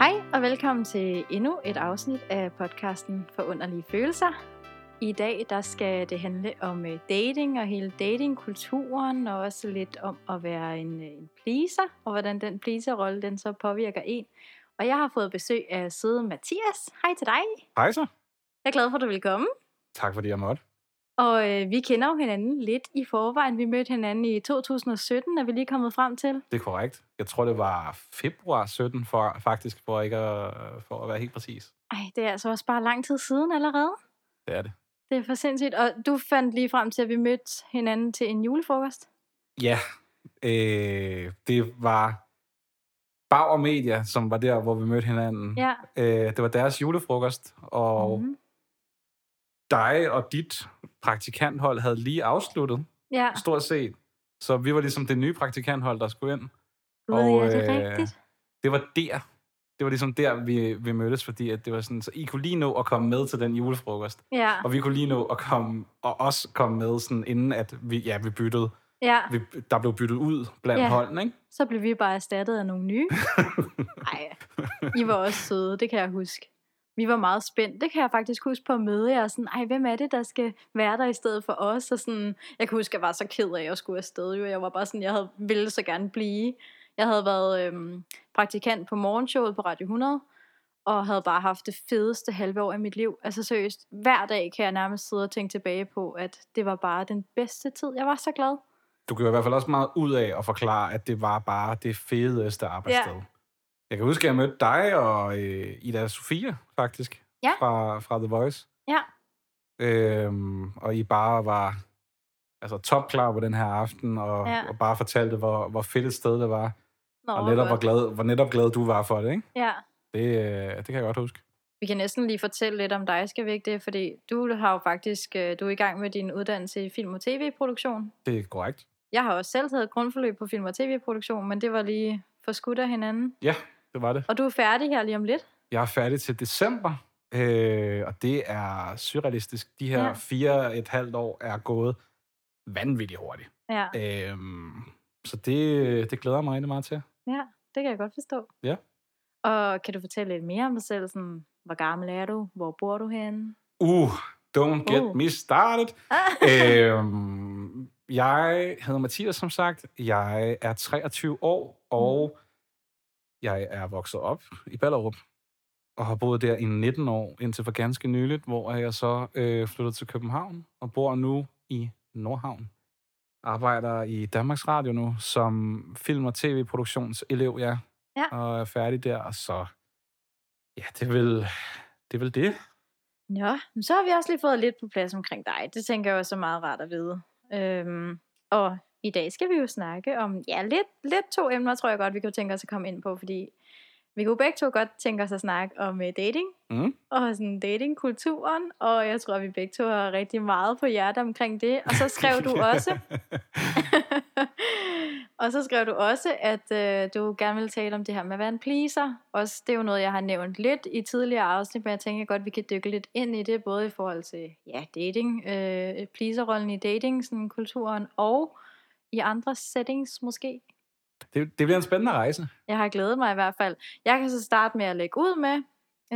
Hej og velkommen til endnu et afsnit af podcasten for underlige følelser. I dag der skal det handle om øh, dating og hele datingkulturen og også lidt om at være en, øh, en pleaser og hvordan den pleaserrolle den så påvirker en. Og jeg har fået besøg af søde Mathias. Hej til dig. Hej så. Jeg er glad for, at du vil komme. Tak fordi jeg måtte. Og øh, vi kender jo hinanden lidt i forvejen. Vi mødte hinanden i 2017, er vi lige kommet frem til. Det er korrekt. Jeg tror, det var februar 17, for, faktisk, for, ikke at, for at være helt præcis. Ej, det er altså også bare lang tid siden allerede. Det er det. Det er for sindssygt. Og du fandt lige frem til, at vi mødte hinanden til en julefrokost. Ja, øh, det var Bauer Media, som var der, hvor vi mødte hinanden. Ja. Øh, det var deres julefrokost, og Mhm. Dig og dit praktikanthold havde lige afsluttet, Ja, stort set. Så vi var ligesom det nye praktikanthold, der skulle ind. Gud, og, ja, det er øh, rigtigt. Det var der. Det var ligesom der, vi, vi mødtes, fordi at det var sådan, så I kunne lige nå at komme med til den julefrokost. Ja, Og vi kunne lige nå at komme, og også komme med, sådan, inden at vi, ja, vi byttede. ja. Vi, der blev byttet ud blandt Ja. holdene, ikke? Så blev vi bare erstattet af nogle nye. Nej, I var også søde, det kan jeg huske. Vi var meget spændt. Det kan jeg faktisk huske på at møde jer. Sådan, Ej, hvem er det, der skal være der i stedet for os? Og sådan, jeg kan huske, at jeg var så ked af at skulle afsted. Jo. Jeg var bare sådan, jeg havde, ville så gerne blive. Jeg havde været øhm, praktikant på morgenshowet på Radio 100, og havde bare haft det fedeste halve år i mit liv. Altså seriøst, hver dag kan jeg nærmest sidde og tænke tilbage på, at det var bare den bedste tid. Jeg var så glad. Du gjorde i hvert fald også meget ud af at forklare, at det var bare det fedeste arbejdssted. Ja. Jeg kan huske, at jeg mødte dig og øh, Ida Sofia, faktisk, Ja. fra, fra The Voice. Ja. Øhm, og I bare var altså, topklar på den her aften, og, Ja. og bare fortalte, hvor, hvor fedt et sted det var. Nå, og netop hvor glad, hvor netop glad du var for det, ikke? Ja. Det, øh, det kan jeg godt huske. Vi kan næsten lige fortælle lidt om dig, skal vi ikke det? Fordi du har jo faktisk, øh, du er i gang med din uddannelse i film- og tv-produktion. Det er korrekt. Jeg har også selv taget et grundforløb på film- og tv-produktion, men det var lige for skudt af hinanden. Ja, det var det. Og du er færdig her lige om lidt. Jeg er færdig til december, øh, og det er surrealistisk. De her Ja. fire et halvt år er gået vanvittigt hurtigt. Ja, Øhm, så det, det glæder mig rigtig meget til. ja det kan jeg godt forstå. Ja. Og kan du fortælle lidt mere om dig selv? Sådan, hvor gammel er du? Hvor bor du henne? Uh, don't get Uh. me started. øhm, jeg hedder Mathias, som sagt. Jeg er 23 år, og jeg er vokset op i Ballerup. Og har boet der i 19 år, indtil for ganske nyligt, hvor jeg så øh, flyttede til København og bor nu i Nordhavn. Arbejder i Danmarks Radio nu som film- og tv-produktionselev, ja. Ja. Og er færdig der, og så... Ja, det er vel det. Er vel det. Nå, men så har vi også lige fået lidt på plads omkring dig. Det tænker jeg også er meget rart at vide. Øhm, og i dag skal vi jo snakke om, ja, lidt, lidt to emner, tror jeg godt, vi kunne tænke os at komme ind på, fordi vi kunne begge to godt tænke os at snakke om uh, dating, Mm. og sådan datingkulturen, og jeg tror, vi begge to har rigtig meget på hjertet omkring det. Og så skrev du også, og så skrev du også, at øh, du gerne ville tale om det her med være en pleaser. Også, det er jo noget, jeg har nævnt lidt i tidligere afsnit, men jeg tænker godt, vi kan dykke lidt ind i det, både i forhold til ja, dating, øh, pleaserrollen i dating, sådan kulturen, og i andre settings måske. det, det bliver en spændende rejse. Jeg har glædet mig i hvert fald. Jeg kan så starte med at lægge ud med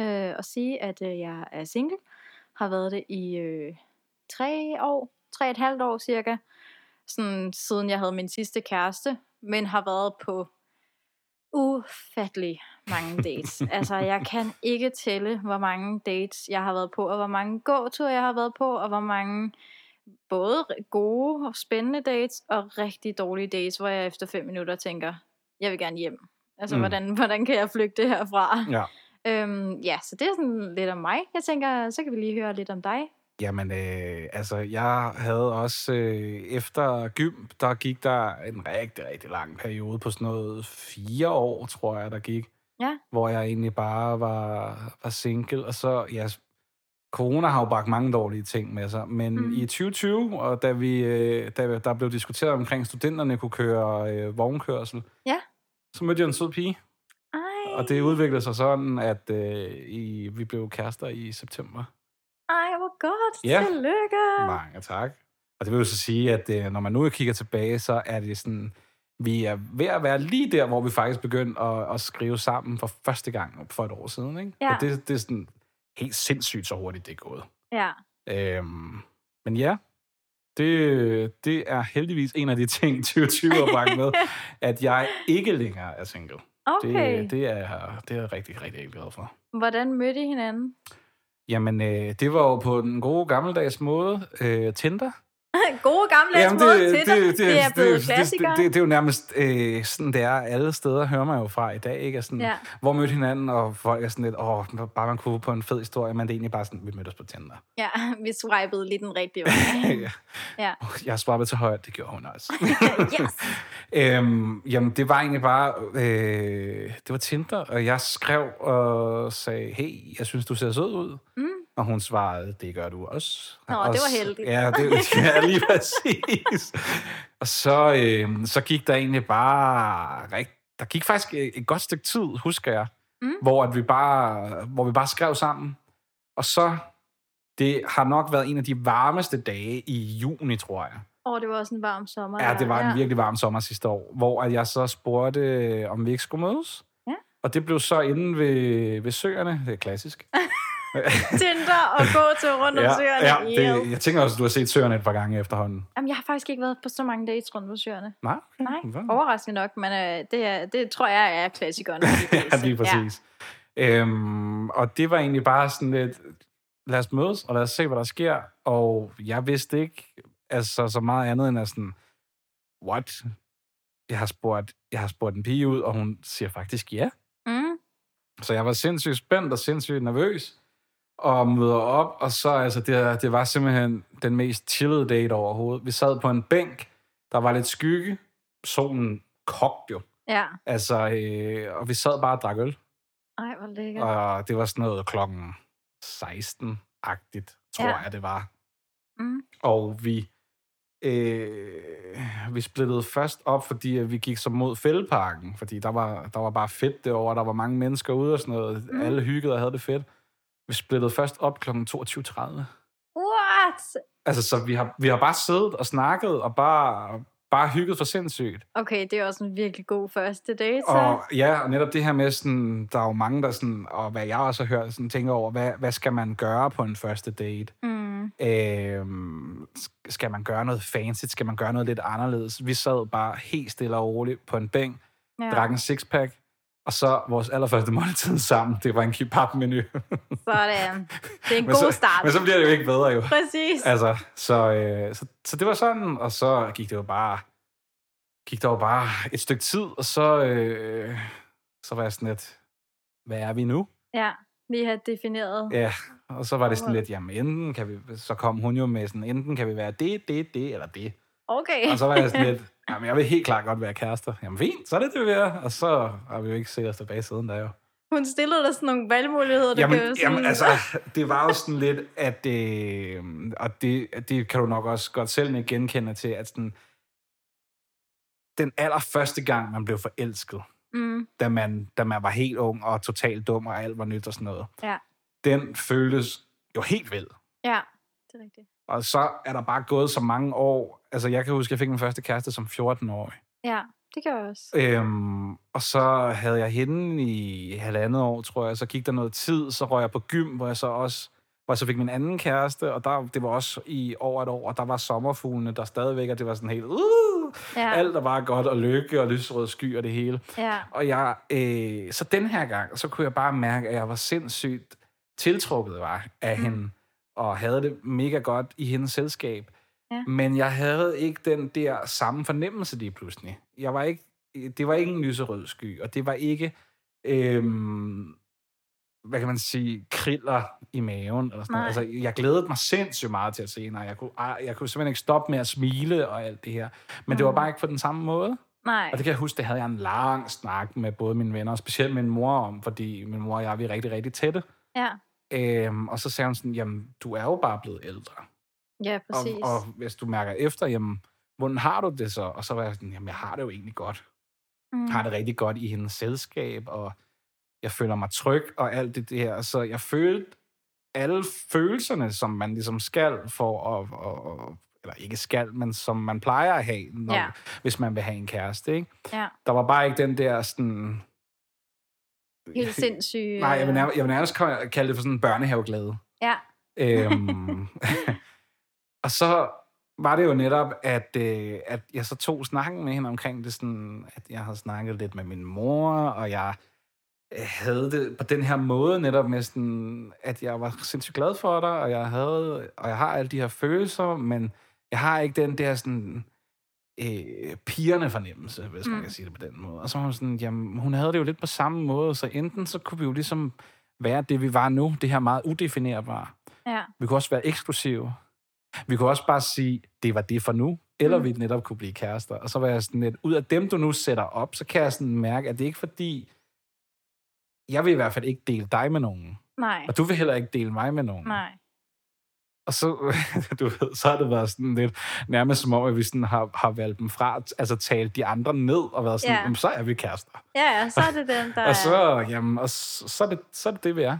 øh, og sige, at øh, jeg er single. Har været det i øh, tre år, tre og et halvt år cirka. Sådan, siden jeg havde min sidste kæreste. Men har været på ufattelig mange dates. altså, jeg kan ikke tælle, hvor mange dates jeg har været på, og hvor mange gåture jeg har været på, og hvor mange både gode og spændende dates, og rigtig dårlige dates, hvor jeg efter fem minutter tænker, jeg vil gerne hjem. Altså, mm. Hvordan, hvordan kan jeg flygte herfra? Ja. Øhm, ja, så det er sådan lidt om mig. Jeg tænker, så kan vi lige høre lidt om dig. Jamen, øh, altså, jeg havde også, øh, efter gym, der gik der en rigtig, rigtig lang periode på sådan noget fire år, tror jeg, der gik. Ja. Hvor jeg egentlig bare var, var single, og så, ja, corona har jo bragt mange dårlige ting med sig, men mm. i 2020, og da, vi, øh, da der blev diskuteret omkring, studenterne kunne køre øh, vognkørsel, Ja. så mødte jeg en sød pige, Ej, og det udviklede sig sådan, at øh, i, vi blev kærester i september. ej hvor godt. Ja. Tillykke. Mange tak. Og det vil jo så sige, at øh, når man nu kigger tilbage, så er det sådan vi er ved at være lige der, hvor vi faktisk begyndte at, at skrive sammen for første gang for et år siden. Ikke? Ja. Og det, det er sådan helt sindssygt, så hurtigt det er gået. Ja. Øhm, men ja, det, det er heldigvis en af de ting, 2020 har bragt med, at jeg ikke længere er single. Okay. Det, det, er, det er jeg rigtig, rigtig glad for. Hvordan mødte I hinanden? Jamen, øh, det var jo på den gode gammeldags måde øh, Tinder. Gode gamle Jamen, måde til det, det, det, er blevet det, klassikere. Det, det, det er jo nærmest øh, sådan, det er alle steder, hører man jo fra i dag. Ikke? Sådan, Ja. Hvor mødte hinanden, og folk er sådan lidt, åh, bare man kunne på en fed historie, men det er egentlig bare sådan, vi mødte os på Tinder. Ja, vi swipede lige den rigtige vej. ja. Ja. Jeg swappet til højre, det gjorde hun også. yes. øhm, jamen, det var egentlig bare, øh, det var Tinder, og jeg skrev og sagde, hey, jeg synes, du ser sød ud. Mm. Og hun svarede, det gør du også. Nå, og det var heldigt. Ja, det ja, lige præcis. og så, øh, så gik der egentlig bare rigt, der gik faktisk et et godt stykke tid, husker jeg, Mm. hvor, at vi bare, hvor vi bare skrev sammen. Og så, det har nok været en af de varmeste dage i juni, tror jeg. Åh, det var også en varm sommer. Ja, det var en ja. virkelig varm sommer sidste år, hvor at jeg så spurgte, øh, om vi ikke skulle mødes. Ja. Og det blev så inde ved, ved søerne. Det er klassisk. Tinder og gå til rundt om søerne. ja det, jeg tænker også, at du har set søerne et par gange efterhånden. Jamen, jeg har faktisk ikke været på så mange dates rundt om søerne. Nej? Okay. Nej, Hvad? overraskende nok, men øh, det, er, det tror jeg er klassikeren. ja, lige præcis. Ja. Øhm, og det var egentlig bare sådan lidt, lad os mødes, og lad os se, hvad der sker. Og jeg vidste ikke altså, så meget andet end at sådan, what? Jeg har, spurgt, jeg har spurgt en pige ud, og hun siger faktisk ja. Ja. Mm. Så jeg var sindssygt spændt og sindssygt nervøs. Og møder op, og så altså, det, det var simpelthen den mest chillede date overhovedet. Vi sad på en bænk, der var lidt skygge. Solen kogte jo. Ja. Altså, øh, og vi sad bare og drak øl. Ej, hvor lækkert. Og det var sådan noget klokken 16-agtigt, tror Ja. jeg, det var. Mm. Og vi, øh, vi splittede først op, fordi øh, vi gik så mod fældeparken, fordi der var, der var bare fedt derovre, der var mange mennesker ude og sådan noget. Mm. Mm. Alle hyggede og havde det fedt. Vi splittede først op kl. 22.30. What? Altså, så vi har, vi har bare siddet og snakket og bare, bare hygget for sindssygt. Okay, det er også en virkelig god første date, så. Og ja, og netop det her med, sådan, der er jo mange, der sådan, og hvad jeg også har hørt, sådan, tænker over, hvad, hvad skal man gøre på en første date? Mm. Øhm, skal man gøre noget fancy? Skal man gøre noget lidt anderledes? Vi sad bare helt stille og roligt på en bænk, Ja. drak en sixpack, og så vores allerførste måltid sammen, det var en kebab-menu. Sådan. Det er en god så, start. men så bliver det jo ikke bedre jo. Præcis. Altså, så, øh, så, så det var sådan, og så gik det jo bare, gik der jo bare et stykke tid, og så, øh, så var jeg sådan lidt, hvad er vi nu? Ja, vi har defineret. Ja, og så var det sådan lidt, jamen enten kan vi, så kom hun jo med sådan, enten kan vi være det, det, det, eller det. Okay. Og så var jeg sådan lidt, jamen jeg vil helt klart godt være kærester. Jamen fint, så er det det, vi er. Og så har vi jo ikke set os tilbage siden der jo. Hun stillede dig sådan nogle valgmuligheder, du Jamen, kan sådan... jamen altså, det var jo sådan lidt, at øh, og det, det kan du nok også godt selv genkende til, at sådan, den allerførste gang, man blev forelsket, Mm, da man, da man var helt ung og totalt dum, og alt var nyt og sådan noget, ja. den føltes jo helt vild. ja, det er rigtigt. Og så er der bare gået så mange år. Altså, jeg kan huske, jeg fik min første kæreste som 14-årig. Ja, det gør jeg også. Øhm, og så havde jeg hende i halvandet år, tror jeg. Så gik der noget tid, så røg jeg på gym, hvor jeg så også hvor jeg så fik min anden kæreste, og der, det var også i over et år, og der var sommerfuglene der stadigvæk, og det var sådan helt, uh, Ja, alt der var godt, og lykke, og lysrød sky, og det hele. ja. Og jeg, øh, så den her gang, så kunne jeg bare mærke, at jeg var sindssygt tiltrukket var af mm. hende, og havde det mega godt i hendes selskab. Ja. Men jeg havde ikke den der samme fornemmelse lige pludselig. Jeg var ikke, det var ikke en lyserød sky, og det var ikke, øhm, hvad kan man sige, kriller i maven. Eller sådan noget. Altså, jeg glædede mig sindssygt meget til at se hende, jeg kunne, jeg kunne simpelthen ikke stoppe med at smile og alt det her. Men det var Mm. bare ikke på den samme måde. Nej. Og det kan jeg huske, det havde jeg en lang snak med både mine venner, og specielt min mor om, fordi min mor og jeg vi er rigtig, rigtig tætte. Ja, Øhm, og så sagde hun sådan, jamen, du er jo bare blevet ældre. ja, præcis. Og, og hvis du mærker efter, jamen, hvordan har du det så? Og så var jeg sådan, jamen, jeg har det jo egentlig godt. mm. Har det rigtig godt i hendes selskab, og jeg føler mig tryg, og alt det der. Så jeg følte alle følelserne, som man ligesom skal for at, at, at eller ikke skal, men som man plejer at have, når, Ja. hvis man vil have en kæreste, ikke? Ja. Der var bare ikke den der sådan... Helt sindssygt. Nej, jeg vil, øh, nærmest, jeg vil nærmest ka- kalde det for sådan en børnehaveglæde. Ja. Øhm, og så var det jo netop, at, øh, at jeg så tog snakken med hende omkring det, sådan, at jeg havde snakket lidt med min mor, og jeg øh, havde det på den her måde netop med sådan, at jeg var sindssygt glad for dig, og jeg havde, og jeg har alle de her følelser, men jeg har ikke den der sådan øh, pigerne fornemmelse, hvis mm. man kan sige det på den måde. Og så var hun sådan, jamen, hun havde det jo lidt på samme måde, så enten så kunne vi jo ligesom være det, vi var nu, det her meget udefinerbare. Ja. Vi kunne også være eksklusive. Vi kunne også bare sige, det var det for nu, eller mm. Vi netop kunne blive kærester. Og så var jeg sådan lidt, ud af dem, du nu sætter op, så kan jeg sådan mærke, at det ikke fordi, jeg vil i hvert fald ikke dele dig med nogen. Nej. Og du vil heller ikke dele mig med nogen. Nej. Og så, du ved, så har det været sådan lidt, nærmest som om, at vi sådan har, har valgt dem fra, altså talt de andre ned, og været sådan, ja. så er vi kærester. Ja, ja, så er det den, der Og så, jamen, og så, så, er det, så er det det, vi er.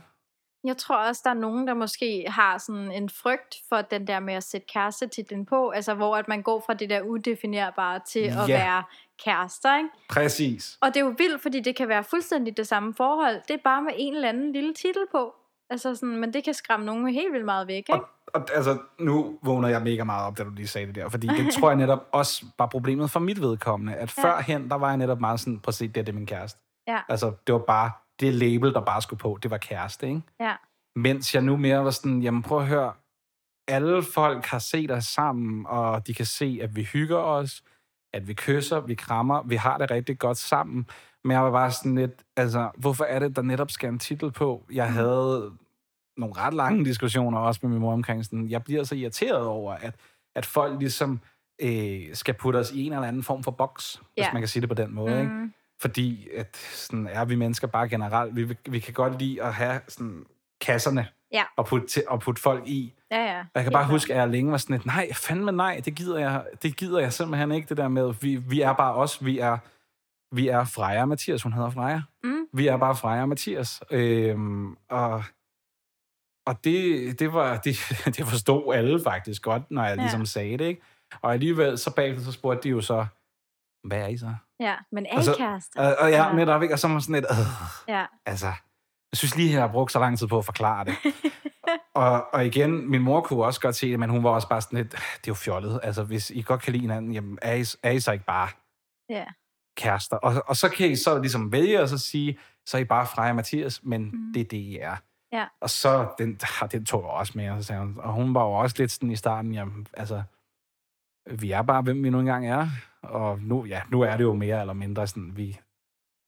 Jeg tror også, der er nogen, der måske har sådan en frygt for den der med at sætte kærestetitlen på, altså hvor at man går fra det der udefinerbare til at være kærester, ikke? Præcis. Og det er jo vildt, fordi det kan være fuldstændig det samme forhold. Det er bare med en eller anden lille titel på. Altså sådan, men det kan skræmme nogen helt vildt meget væk, ikke? Og, og altså, nu vågner jeg mega meget op, da du lige sagde det der, fordi det tror jeg netop også var problemet for mit vedkommende, at Ja. førhen, der var jeg netop meget sådan, præcis det, er det er min kæreste. Ja. Altså, det var bare det label, der bare skulle på, det var kæreste, ikke? Ja. Mens jeg nu mere var sådan, jamen prøv at høre, alle folk har set os sammen, og de kan se, at vi hygger os, at vi kysser, vi krammer, vi har det rigtig godt sammen. Men jeg var bare sådan lidt, altså, hvorfor er det, der netop skal en titel på? Jeg Mm. havde nogle ret lange diskussioner også med min mor omkring sådan, jeg bliver så irriteret over, at, at folk ligesom øh, skal putte os i en eller anden form for boks, hvis Ja. man kan sige det på den måde, ikke? Mm, Fordi at sådan er vi mennesker bare generelt, vi, vi kan godt lide at have sådan kasserne Ja. og, putte, til, og putte folk i. ja, ja. Og jeg kan bare klart. huske, at jeg længe var sådan lidt, nej, fandme nej, det gider jeg, det gider jeg simpelthen ikke, det der med, vi, vi er bare os, vi er, vi er Freja og Mathias, hun hedder Freja. Mm, Vi er bare Freja og Mathias. Øhm, og og det, det, var, det, det forstod alle faktisk godt, når jeg Ja. ligesom sagde det, ikke? Og alligevel, så bagefter, så spurgte de jo så, hvad er I så? ja, men er Og I så- kærester? Og, og ja, Ja. netop, ikke? Og så var sådan lidt, øh, Ja. altså, jeg synes lige, jeg har brugt så lang tid på at forklare det. og, og igen, min mor kunne også godt se det, men hun var også bare sådan lidt, det er jo fjollet. Altså, hvis I godt kan lide hinanden, jamen, er I, er I så ikke bare Ja. Kærester? Og, og så kan I så ligesom vælge og så sige, så er I bare Freja og Mathias, men Mm. mm. det er det, I er. Ja. Og så, den, ah, den tog jeg også med, og, så sagde hun, og hun var jo også lidt sådan i starten, jamen, altså, vi er bare, hvem vi nu engang er. Og nu, ja, nu er det jo mere eller mindre sådan, vi,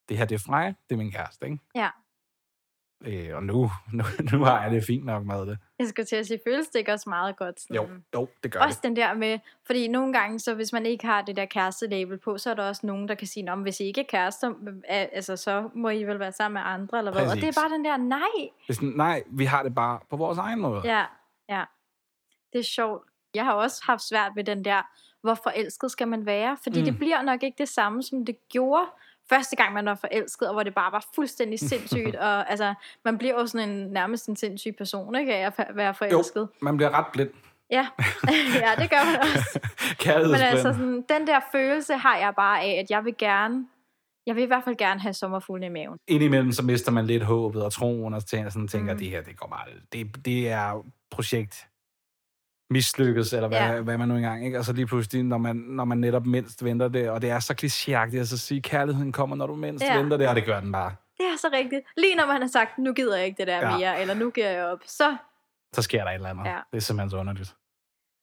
det her, det er Freja, det er min kæreste, ikke? Ja. Øh, og nu, nu, nu har jeg det fint nok med det. Jeg skulle til at sige, føles det ikke også meget godt? Sådan, Jo, jo, det gør Også det. den der med, fordi nogle gange, så hvis man ikke har det der kæreste-label på, så er der også nogen, der kan sige, om hvis I ikke er kærester, altså, så må I vel være sammen med andre, eller hvad? Og det er bare den der, nej, Hvis, nej, vi har det bare på vores egen måde. Ja, ja. Det er sjovt. Jeg har også haft svært ved den der, hvor forelsket skal man være? Fordi mm. det bliver nok ikke det samme, som det gjorde første gang, man var forelsket, og hvor det bare var fuldstændig sindssygt. og altså, man bliver jo sådan en, nærmest en sindssyg person, ikke? Af at være forelsket. Man bliver ret blind. Ja. ja, det gør man også. Men altså, sådan, den der følelse har jeg bare af, at jeg vil gerne, jeg vil i hvert fald gerne have sommerfugle i maven. Indimellem så mister man lidt håbet og troen, og tænker, sådan, tænker Mm. det her, det går bare... Det, det er projekt mislykkes, eller hvad, Ja. hvad man nu engang, ikke? Og så lige pludselig, når man, når man netop mindst venter det, og det er så klichéagtigt at så sige, kærligheden kommer, når du mindst Ja. venter det, og det gør den bare. Det er så rigtigt. Lige når man har sagt, nu gider jeg ikke det der Ja. mere, eller nu giver jeg op, så Så sker der et eller andet. Ja. Det er simpelthen så underligt.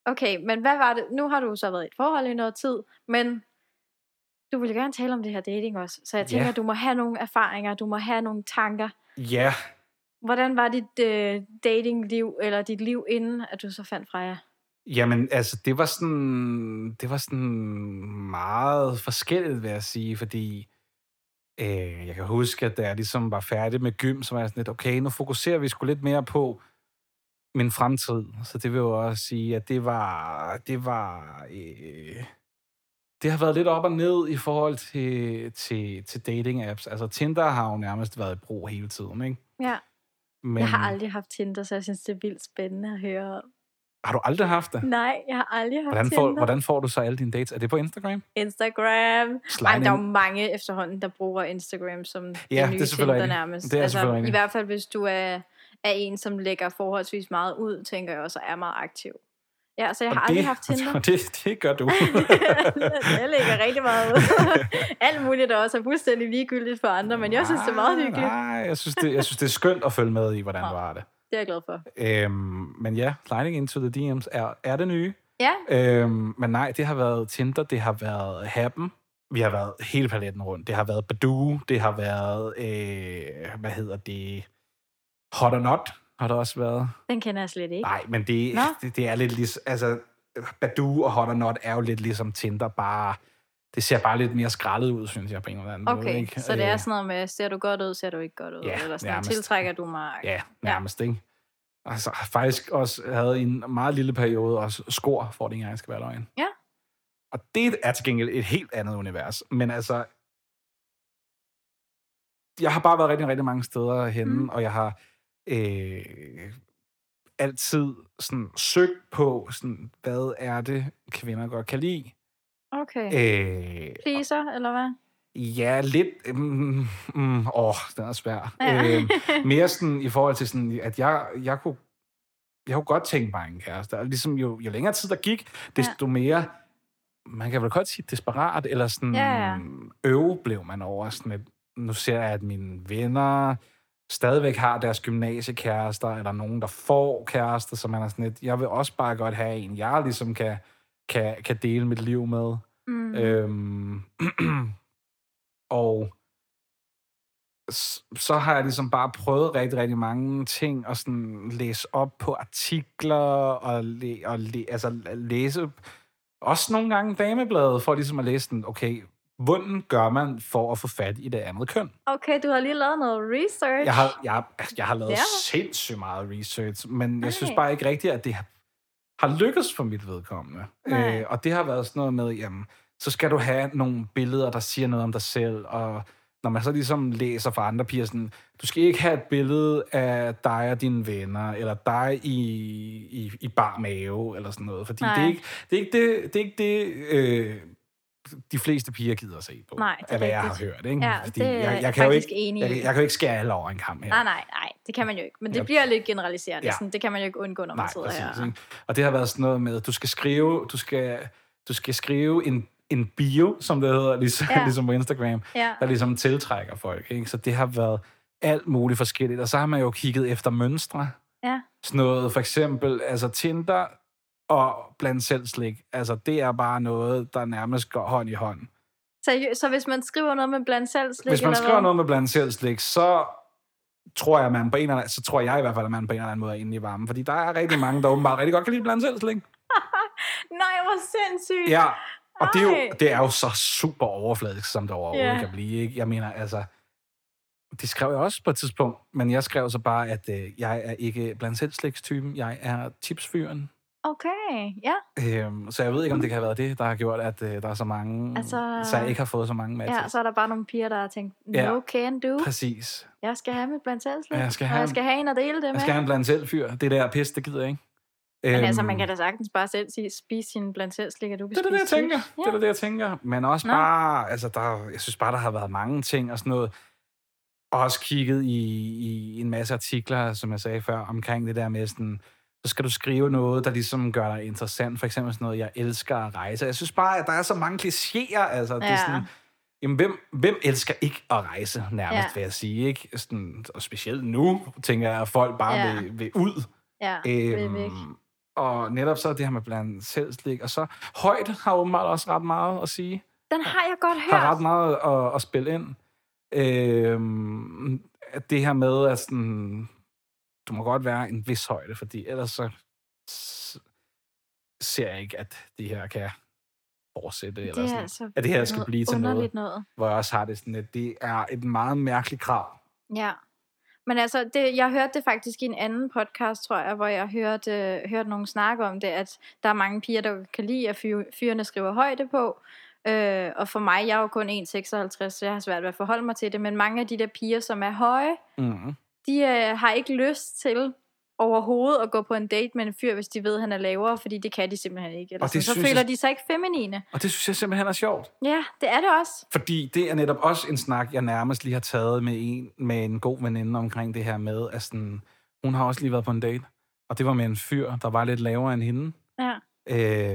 Okay, men hvad var det? Nu har du så været i et forhold i noget tid, men du ville gerne tale om det her dating også. Så jeg tænker, Ja. du må have nogle erfaringer, du må have nogle tanker. Ja, Hvordan var dit øh, datingliv, eller dit liv, inden at du så fandt Freja? Jamen, altså, det var sådan, det var sådan meget forskelligt, vil jeg sige, fordi øh, jeg kan huske, at da jeg ligesom var færdig med gym, så var jeg sådan lidt, okay, nu fokuserer vi sgu lidt mere på min fremtid. Så det vil jo også sige, at det var, det var, øh, det har været lidt op og ned i forhold til, til, til dating-apps. Altså, Tinder har jo nærmest været i brug hele tiden, ikke? Ja, Men, jeg har aldrig haft Tinder, så jeg synes, det er vildt spændende at høre om. Har du aldrig haft det? Nej, jeg har aldrig haft Hvordan får, Tinder. hvordan får du så alle dine dates? Er det på Instagram? Instagram. Ej, Slide der er jo mange efterhånden, der bruger Instagram som Ja, det det er nye Tinder nærmest. Det er altså, selvfølgelig I hvert fald, hvis du er, er en, som lægger forholdsvis meget ud, tænker jeg også, og er meget aktiv. Ja, så jeg har Og aldrig det, haft Tinder. det, det gør du. jeg lægger rigtig meget ud. Alt muligt, der også er fuldstændig ligegyldigt for andre, men jeg synes, det er meget hyggeligt. Nej, jeg synes, det, jeg synes, det er skønt at følge med i, hvordan Nå. du har det. Det er jeg glad for. Øhm, men ja, sliding into the DM's er, er det nye. Ja, Øhm, men nej, det har været Tinder, det har været Happen. Vi har været hele paletten rundt. Det har været Badoo, det har været, øh, hvad hedder det, Hot or Not har der også været. den kender jeg slet ikke. Nej, men det, Nå. det, det er lidt ligesom, altså, Badoo og Hot or Not er jo lidt ligesom Tinder, bare, det ser bare lidt mere skrællet ud, synes jeg, på en eller anden måde. Okay, Ikke? så det er Øh, sådan noget med, ser du godt ud, ser du ikke godt ud, Ja, eller sådan nærmest. tiltrækker du mig? Ja, nærmest, ikke? Altså, faktisk også havde en meget lille periode også skor, for at det engang skal være løgn. Ja. Og det er til gengæld et helt andet univers. Men altså, jeg har bare været rigtig, rigtig mange steder henne, mm. og jeg har øh, altid sådan søgt på, sådan, hvad er det, kvinder godt kan lide. Okay. Øh, Pleaser, eller hvad? ja, lidt... Mm, mm, åh, den er svær. Ja. Øh, mere sådan i forhold til sådan, at jeg, jeg kunne jeg kunne godt tænke mig en kæreste. Og ligesom jo, jo længere tid der gik, desto ja. mere, man kan vel godt sige desperat, eller sådan Ja, ja. øve blev man over. Sådan et, nu ser jeg, at mine venner stadigvæk har deres gymnasiekærester, eller nogen, der får kærester, så man er sådan lidt, jeg vil også bare godt have en, jeg ligesom kan, kan, kan dele mit liv med. Mm. Øhm, og så har jeg ligesom bare prøvet rigtig, rigtig mange ting, og sådan læse op på artikler, og, læ- og læ- altså læse også nogle gange damebladet, for ligesom at læse den, okay, hvordan gør man for at få fat i det andet køn? Okay, du har lige lavet noget research. Jeg har, jeg, jeg har lavet Ja. sindssygt meget research, men jeg synes Ej. bare ikke rigtigt, at det har, har lykkes for mit vedkommende. Nej. Øh, og det har været sådan noget med, jamen, så skal du have nogle billeder, der siger noget om dig selv, og når man så ligesom læser fra andre piger, sådan, du skal ikke have et billede af dig og dine venner, eller dig i, i, i bar mave, eller sådan noget, fordi det Nej. er, ikke, det er ikke det, det, er ikke det øh, de fleste piger gider at se på, Nej, det er af hvad jeg har hørt. Ikke? Ja, Fordi det jeg, jeg kan jo ikke, enig jeg, jeg kan jo ikke skære alle over en kamp her. Nej, nej, nej, det kan man jo ikke. Men det Ja. bliver lidt generaliserende. Ja. Sådan, det kan man jo ikke undgå, når man Nej, sidder præcis. her. Ikke? Og det har været sådan noget med, at du skal skrive, du skal, du skal skrive en, en bio, som det hedder, ligesom, ja. ligesom på Instagram, Ja. der ligesom tiltrækker folk. Ikke? Så det har været alt muligt forskelligt. Og så har man jo kigget efter mønstre. Ja. Sådan noget, for eksempel, altså Tinder og blandt selv slik. Altså, det er bare noget, der nærmest går hånd i hånd. Seriøst, så hvis man skriver noget med blandt selv slik, Hvis man skriver noget med blandt selv slik, så tror jeg, man på en eller anden, så tror jeg i hvert fald, at man på en eller anden måde er inde i varmen. Fordi der er rigtig mange, der åbenbart rigtig godt kan lide blandt selv slik. Nej, hvor sindssygt. Ja, og det er, jo, det er jo så super overfladisk, som det overhovedet Ja. kan blive. Ikke? Jeg mener, altså... Det skrev jeg også på et tidspunkt, men jeg skrev så bare, at øh, jeg er ikke blandt selv slikstypen. Jeg er tipsfyren. Okay, ja. Øhm, så jeg ved ikke, om det kan have været det, der har gjort, at øh, der er så mange... Altså- så jeg ikke har fået så mange matches. Ja, så er der bare nogle piger, der har tænkt, no Ja. can do. Præcis. Jeg skal have mit blandt selv. Ja, jeg skal og have jeg en- skal have en at dele det med. Jeg skal have en blandt selv fyr. Det der pis, det gider jeg ikke. Men Øhm, altså, man kan da sagtens bare selv sige, spise sin blandt selv slik, og du kan Det er det, jeg tænker. chips. Det er det, jeg tænker. Men også Nå. bare, altså der, jeg synes bare, der har været mange ting og sådan noget. Og også kigget i, i en masse artikler, som jeg sagde før, omkring det der med sådan, så skal du skrive noget, der ligesom gør dig interessant. For eksempel sådan noget, jeg elsker at rejse. Jeg synes bare, at der er så mange klichéer. Altså, det er Ja. sådan, jamen, hvem, hvem elsker ikke at rejse, nærmest, Ja. ja. vil jeg sige. Ikke? Sådan, og specielt nu, tænker jeg, at folk bare Ja. ja. vil, vil ud. Ja. Øhm, og netop så det her med blandt selvslik, og så højt har åbenbart også ret meget at sige. Den har jeg godt hørt. Har ret meget at, at spille ind. Øhm, at det her med, at sådan, du må godt være en vis højde, fordi ellers så ser jeg ikke, at det her kan fortsætte. Eller det er sådan, altså at det her skal blive til noget, noget. hvor jeg også har det sådan, at det er et meget mærkeligt krav. Ja. Men altså, det, jeg hørte det faktisk i en anden podcast, tror jeg, hvor jeg hørte, øh, hørte nogen snakke om det, at der er mange piger, der kan lide, at fyr, fyrene skriver højde på. Øh, og for mig, jeg er jo kun 1,56, så jeg har svært ved at forholde mig til det, men mange af de der piger, som er høje, Mm. De øh, har ikke lyst til overhovedet at gå på en date med en fyr, hvis de ved, at han er lavere, fordi det kan de simpelthen ikke. Eller Og det så føler jeg- de sig ikke feminine. Og det synes jeg simpelthen er sjovt. Ja, det er det også. Fordi det er netop også en snak, jeg nærmest lige har taget med en, med en god veninde omkring det her med, at sådan, hun har også lige været på en date, og det var med en fyr, der var lidt lavere end hende. Ja.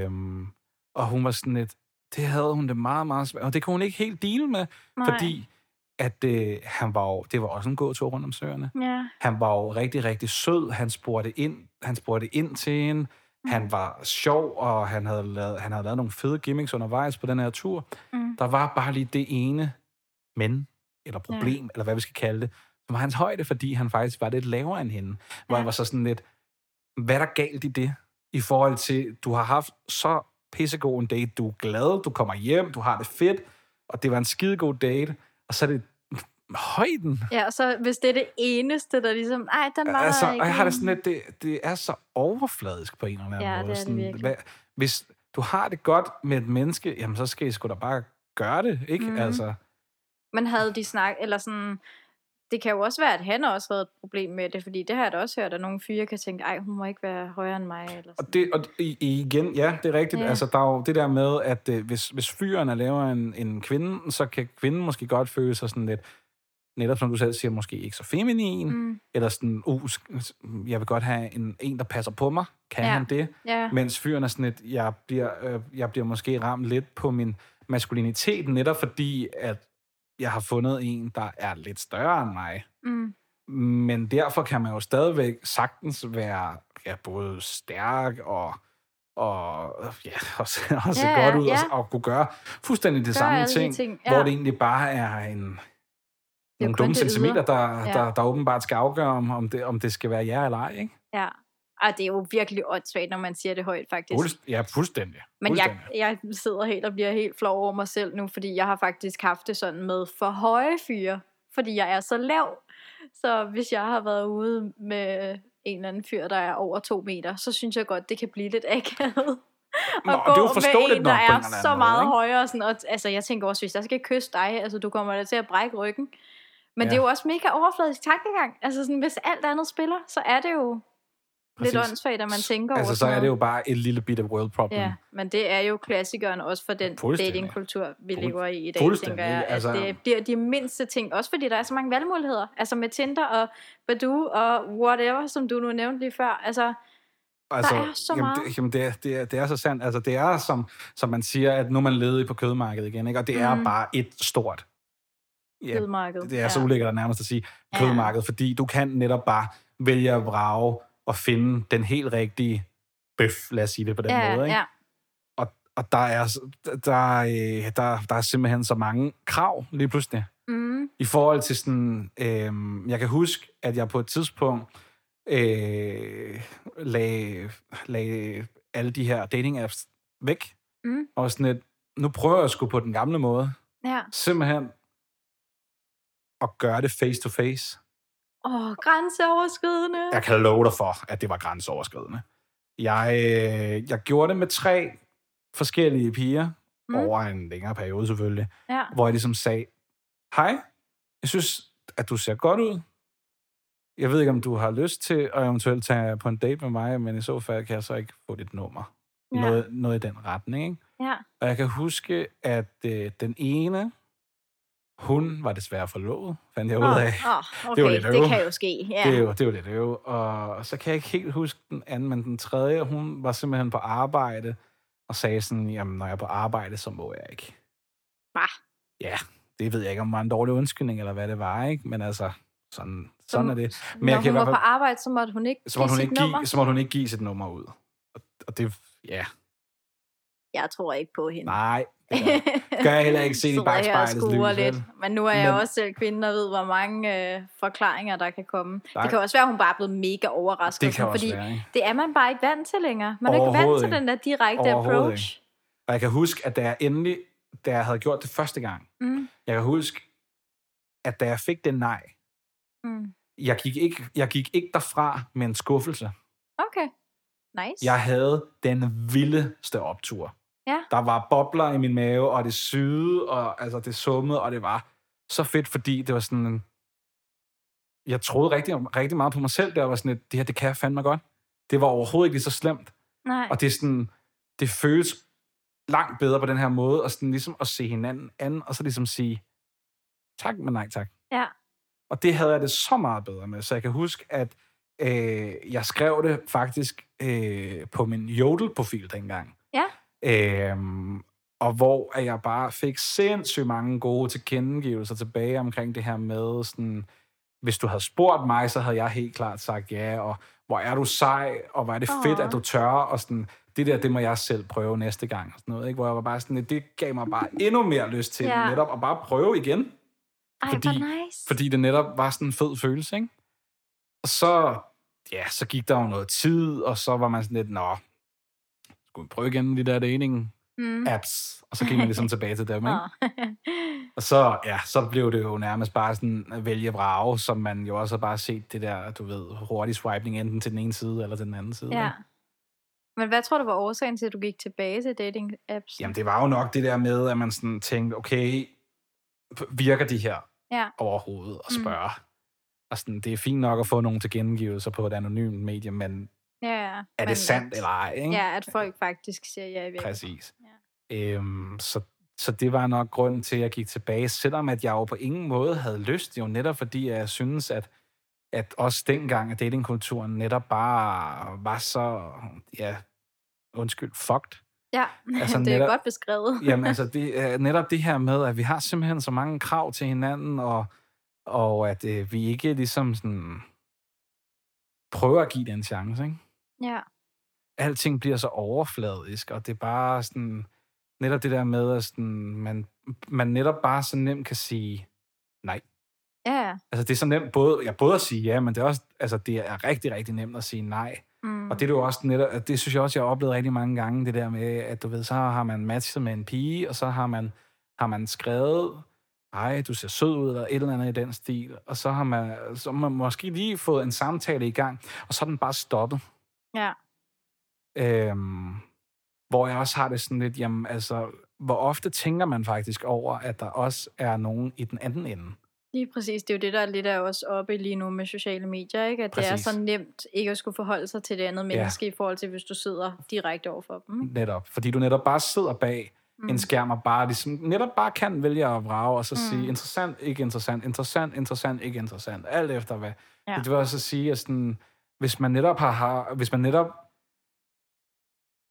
Øhm, og hun var sådan lidt, det havde hun det meget, meget svært, og det kunne hun ikke helt dele med, Nej. fordi at øh, han var jo, det var også en god tur rundt om søerne. Ja. Han var jo rigtig, rigtig sød. Han spurgte ind, han spurgte ind til hende. Mm. Han var sjov, og han havde, lavet, han havde lavet nogle fede gimmicks undervejs på den her tur. Mm. Der var bare lige det ene men, eller problem, ja. eller hvad vi skal kalde det, som var hans højde, fordi han faktisk var lidt lavere end hende. Hvor Ja. jeg var så sådan lidt, hvad er der galt i det? I forhold til, du har haft så pissegod en date, du er glad, du kommer hjem, du har det fedt, og det var en skidegod date, og så er det højden. Ja, og så hvis det er det eneste, der ligesom, ej, den var Altså, ikke. og jeg har det sådan lidt, det, det er så overfladisk på en eller anden Ja, måde. det er det sådan, virkelig. Hvad, hvis du har det godt med et menneske, jamen så skal I sgu da bare gøre det, ikke? Mm. Altså, Men havde de snak, eller sådan, det kan jo også være, at han også havde et problem med det, fordi det har jeg da også hørt, at nogle fyre kan tænke, ej, hun må ikke være højere end mig, eller sådan. og, det, og igen, ja, det er rigtigt. Ja. Altså, der er jo det der med, at øh, hvis, hvis fyren er lavere end, end kvinden, så kan kvinden måske godt føle sig sådan lidt, netop som du selv siger, måske ikke så feminin, mm. Eller sådan, uh, jeg vil godt have en, en, der passer på mig. Kan Ja. han det? ja, Mens fyren er sådan lidt, jeg bliver, øh, jeg bliver måske ramt lidt på min maskulinitet, netop fordi, at jeg har fundet en, der er lidt større end mig. mm, Men derfor kan man jo stadigvæk sagtens være ja, både stærk og, og, ja, og, se, og se Ja, godt ud ja. og, og kunne gøre fuldstændig det Gør samme ting, ting, hvor ja. det egentlig bare er en nogle dumme centimeter, der, Ja. der, der åbenbart skal afgøre, om, om, det, om det skal være ja eller ej. Ikke? ja. Og det er jo virkelig åndssvagt, når man siger det højt, faktisk. Fuldst, ja, fuldstændig. Men jeg, fuldstændig. jeg sidder helt og bliver helt flov over mig selv nu, fordi jeg har faktisk haft det sådan med for høje fyre, fordi jeg er så lav. Så hvis jeg har været ude med en eller anden fyr, der er over to meter, så synes jeg godt, det kan blive lidt akavet. Nå, at det er gå med en, der er så måde, meget ikke? højere. Sådan, og, altså, jeg tænker også, hvis jeg skal kysse dig, altså, du kommer da til at brække ryggen. Men Ja. det er jo også mega overfladisk tankegang. Altså, sådan, hvis alt andet spiller, så er det jo lidt Præcis. åndssvagt, at man tænker over Altså, så sådan er det jo bare et lille bit af world problem. Ja, men det er jo klassikeren også for den datingkultur, vi lever i i dag, tænker jeg. At altså- det bliver de mindste ting, også fordi der er så mange valgmuligheder. Altså med Tinder og Badoo og whatever, som du nu nævnte lige før. Altså, Altså, er så jamen, meget. det, jamen det, er, det, er, det er så sandt. Altså, det er, som, som man siger, at nu er man ledig på kødmarkedet igen, ikke? og det er Mhm. bare et stort... Ja, kødmarked. det er så ulækkert at nærmest at sige Ja. kødmarked, fordi du kan netop bare vælge at vrage og finde den helt rigtige bøf, lad os sige det på den ja, måde. Ikke? Ja, Og, og der, er, der, er, der, der er simpelthen så mange krav lige pludselig. mm, I forhold til sådan, øh, jeg kan huske, at jeg på et tidspunkt øh, lagde, lagde alle de her dating apps væk. Mm. Og sådan et, nu prøver jeg sgu på den gamle måde. ja. Simpelthen at gøre det face to face. Åh, grænseoverskridende. Jeg kan love dig for, at det var grænseoverskridende. Jeg, øh, jeg gjorde det med tre forskellige piger, Mm. over en længere periode selvfølgelig, Ja. hvor jeg ligesom sagde, hej, jeg synes, at du ser godt ud. Jeg ved ikke, om du har lyst til at eventuelt tage på en date med mig, men i så fald kan jeg så ikke få dit nummer. Ja. Noget, noget i den retning, ikke? Ja. Og jeg kan huske, at øh, den ene, hun var desværre forlovet, fandt jeg ud af. Åh, okay, Det var lidt det, kan jo ske. Ja. Det er jo, det jo lidt øve. Og så kan jeg ikke helt huske den anden, men den tredje, hun var simpelthen på arbejde, og sagde sådan, jamen, når jeg er på arbejde, så må jeg ikke. Bah. Ja, det ved jeg ikke, om det var en dårlig undskyldning, eller hvad det var, ikke? Men altså, sådan, sådan Så- er det. Når Men jeg kan hun var på arbejde, så måtte hun ikke så måtte hun ikke nummer. så måtte hun ikke give sit nummer ud. Og, og det, ja, Jeg tror ikke på hende. nej, det gør, jeg heller ikke set i lys. lidt. Men nu er jeg Men- også selv kvinde og ved, hvor mange øh, forklaringer, der kan komme. Der- Det kan også være, at hun bare er blevet mega overrasket. Det kan sådan, fordi være, ikke? det er man bare ikke vant til længere. Man er ikke vant til ikke. den der direkte approach. Og jeg kan huske, at da jeg endelig, da jeg havde gjort det første gang, Mm, jeg kan huske, at da jeg fik det nej, mm. jeg gik ikke, jeg gik ikke derfra med en skuffelse. Okay. Nice. Jeg havde den vildeste optur. Ja. Der var bobler i min mave, og det syede, og altså det summede, og det var så fedt, fordi det var sådan, jeg troede rigtig, rigtig meget på mig selv, der var sådan, at det her, det kan jeg fandme godt. Det var overhovedet ikke lige så slemt. Nej. Og det er sådan, det føles langt bedre på den her måde, og sådan ligesom at se hinanden an, og så ligesom sige, tak, men nej tak. Ja. Og det havde jeg det så meget bedre med, så jeg kan huske, at øh, jeg skrev det faktisk øh, på min Jodel-profil dengang. Ja. Øhm, og hvor at jeg bare fik sindssygt mange gode tilkendegivelser tilbage omkring det her med sådan, hvis du havde spurgt mig, så havde jeg helt klart sagt ja, og hvor er du sej, og hvor er det fedt, at du tør, og sådan, det der, det må jeg selv prøve næste gang, og sådan noget, ikke? hvor jeg var bare sådan, det gav mig bare endnu mere lyst til Ja. netop at bare prøve igen, Ej, fordi- nice. fordi det netop var sådan en fed følelse, ikke? Og så, ja, så gik der jo noget tid, og så var man sådan lidt, nå, skulle prøve igen de der dating Mm. apps, og så gik man ligesom tilbage til dem, ikke? Og så, ja, så blev det jo nærmest bare sådan at vælge vrage, som man jo også har bare set det der, du ved, hurtig swiping enten til den ene side eller til den anden side. ja. ikke? Men hvad tror du var årsagen til, at du gik tilbage til dating-apps? Jamen, det var jo nok det der med, at man sådan tænkte, okay, virker de her Ja. overhovedet og Mm. spørge? Og sådan, det er fint nok at få nogle tilkendegivelser på et anonymt medie, men Ja, ja. er Men det sandt at- eller ej? Ikke? Ja, at folk faktisk siger ja i virkeligheden. Præcis. Øhm, så, så det var nok grunden til, at jeg gik tilbage, selvom at jeg jo på ingen måde havde lyst, jo netop fordi jeg synes, at, at også dengang, at datingkulturen netop bare var så, ja, undskyld, fucked. Ja, Altså, det er netop- godt beskrevet. Jamen altså, det netop det her med, at vi har simpelthen så mange krav til hinanden, og, og at øh, vi ikke ligesom sådan prøver at give det en chance, ikke? Ja, alting bliver så overfladisk, og det er bare sådan, netop det der med, at sådan, man, man netop bare så nemt kan sige nej. ja. Altså det er så nemt både, ja, både at sige ja, men det er også, altså det er rigtig, rigtig nemt at sige nej. Mm. Og det er jo også netop, det synes jeg også, jeg har oplevet rigtig mange gange, det der med, at du ved, så har man matchet med en pige, og så har man, har man skrevet, ej, du ser sød ud, eller et eller andet i den stil, og så har man, så har man måske lige fået en samtale i gang, og så er den bare stoppet. Ja. Øhm, hvor jeg også har det sådan lidt, jamen altså, hvor ofte tænker man faktisk over, at der også er nogen i den anden ende? Lige præcis. Det er jo det, der er lidt af os oppe lige nu med sociale medier, ikke? At det Præcis. er så nemt ikke at skulle forholde sig til det andet menneske i forhold til, hvis du sidder direkte over for dem. Ikke? Netop. Fordi du netop bare sidder bag mm. en skærm og bare ligesom, netop bare kan vælge at vrage, og så mm. sige, interessant, ikke interessant, interessant, interessant, ikke interessant. Alt efter hvad. Ja. Ja. Det vil også sige, at sådan, hvis man netop har, har hvis man netop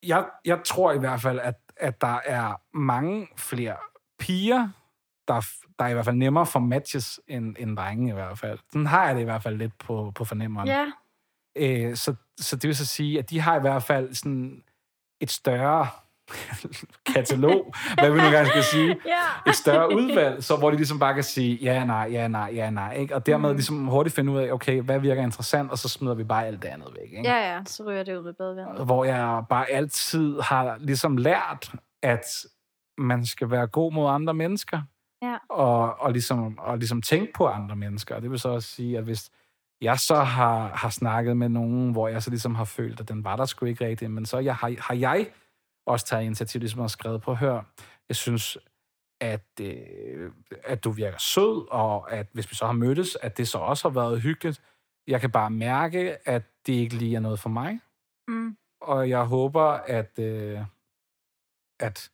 jeg, jeg tror i hvert fald, at, at der er mange flere piger, der, der er i hvert fald nemmere for matches end, end drenge i hvert fald. Sådan har jeg det i hvert fald lidt på, på fornemmeren. Ja, Øh, så, så det vil så sige, at de har i hvert fald sådan et større katalog, hvad vi nu gerne skal sige, ja. et større udvalg, så hvor de ligesom bare kan sige ja, nej, ja, nej, ja, nej, ikke? Og dermed Mm. ligesom hurtigt finde ud af, okay, hvad virker interessant, og så smider vi bare alt det andet væk, ikke? Ja, ja, så ryger det ud med badevandet. Hvor jeg bare altid har ligesom lært, at man skal være god mod andre mennesker, Ja. og, og, ligesom, og ligesom tænke på andre mennesker. Og det vil så også sige, at hvis jeg så har, har snakket med nogen, hvor jeg så ligesom har følt, at den var der sgu ikke rigtigt, men så jeg, har, har jeg også taget initiativ, ligesom har skrevet på hør. Jeg synes, at, øh, at du virker sød, og at hvis vi så har mødtes, at det så også har været hyggeligt. Jeg kan bare mærke, at det ikke lige er noget for mig, Mm. og jeg håber, at, øh, at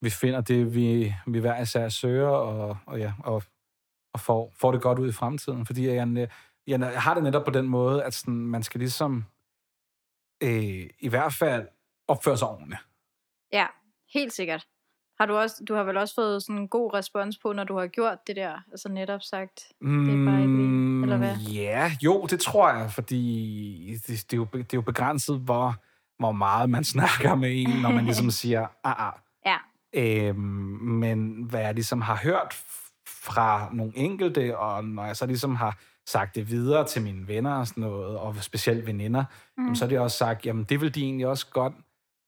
vi finder det, vi, vi hver især søger, og, og, ja, og, og får, får det godt ud i fremtiden. Fordi jeg, jeg, jeg har det netop på den måde, at sådan, man skal ligesom øh, i hvert fald opføre sig ordentligt. Ja, helt sikkert. Har du, også, du har vel også fået sådan en god respons på, når du har gjort det der? Altså netop sagt, det er bare ikke lige, eller hvad? Mm, Ja, jo, det tror jeg, fordi det, det, er, jo, det er jo begrænset, hvor, hvor meget man snakker med en, når man ligesom siger, ah, ah. Ja. Øhm, men hvad jeg ligesom har hørt fra nogle enkelte, og når jeg så ligesom har sagt det videre til mine venner og sådan noget, og specielt veninder, Mm. mm. så har de også sagt, jamen det ville de egentlig også godt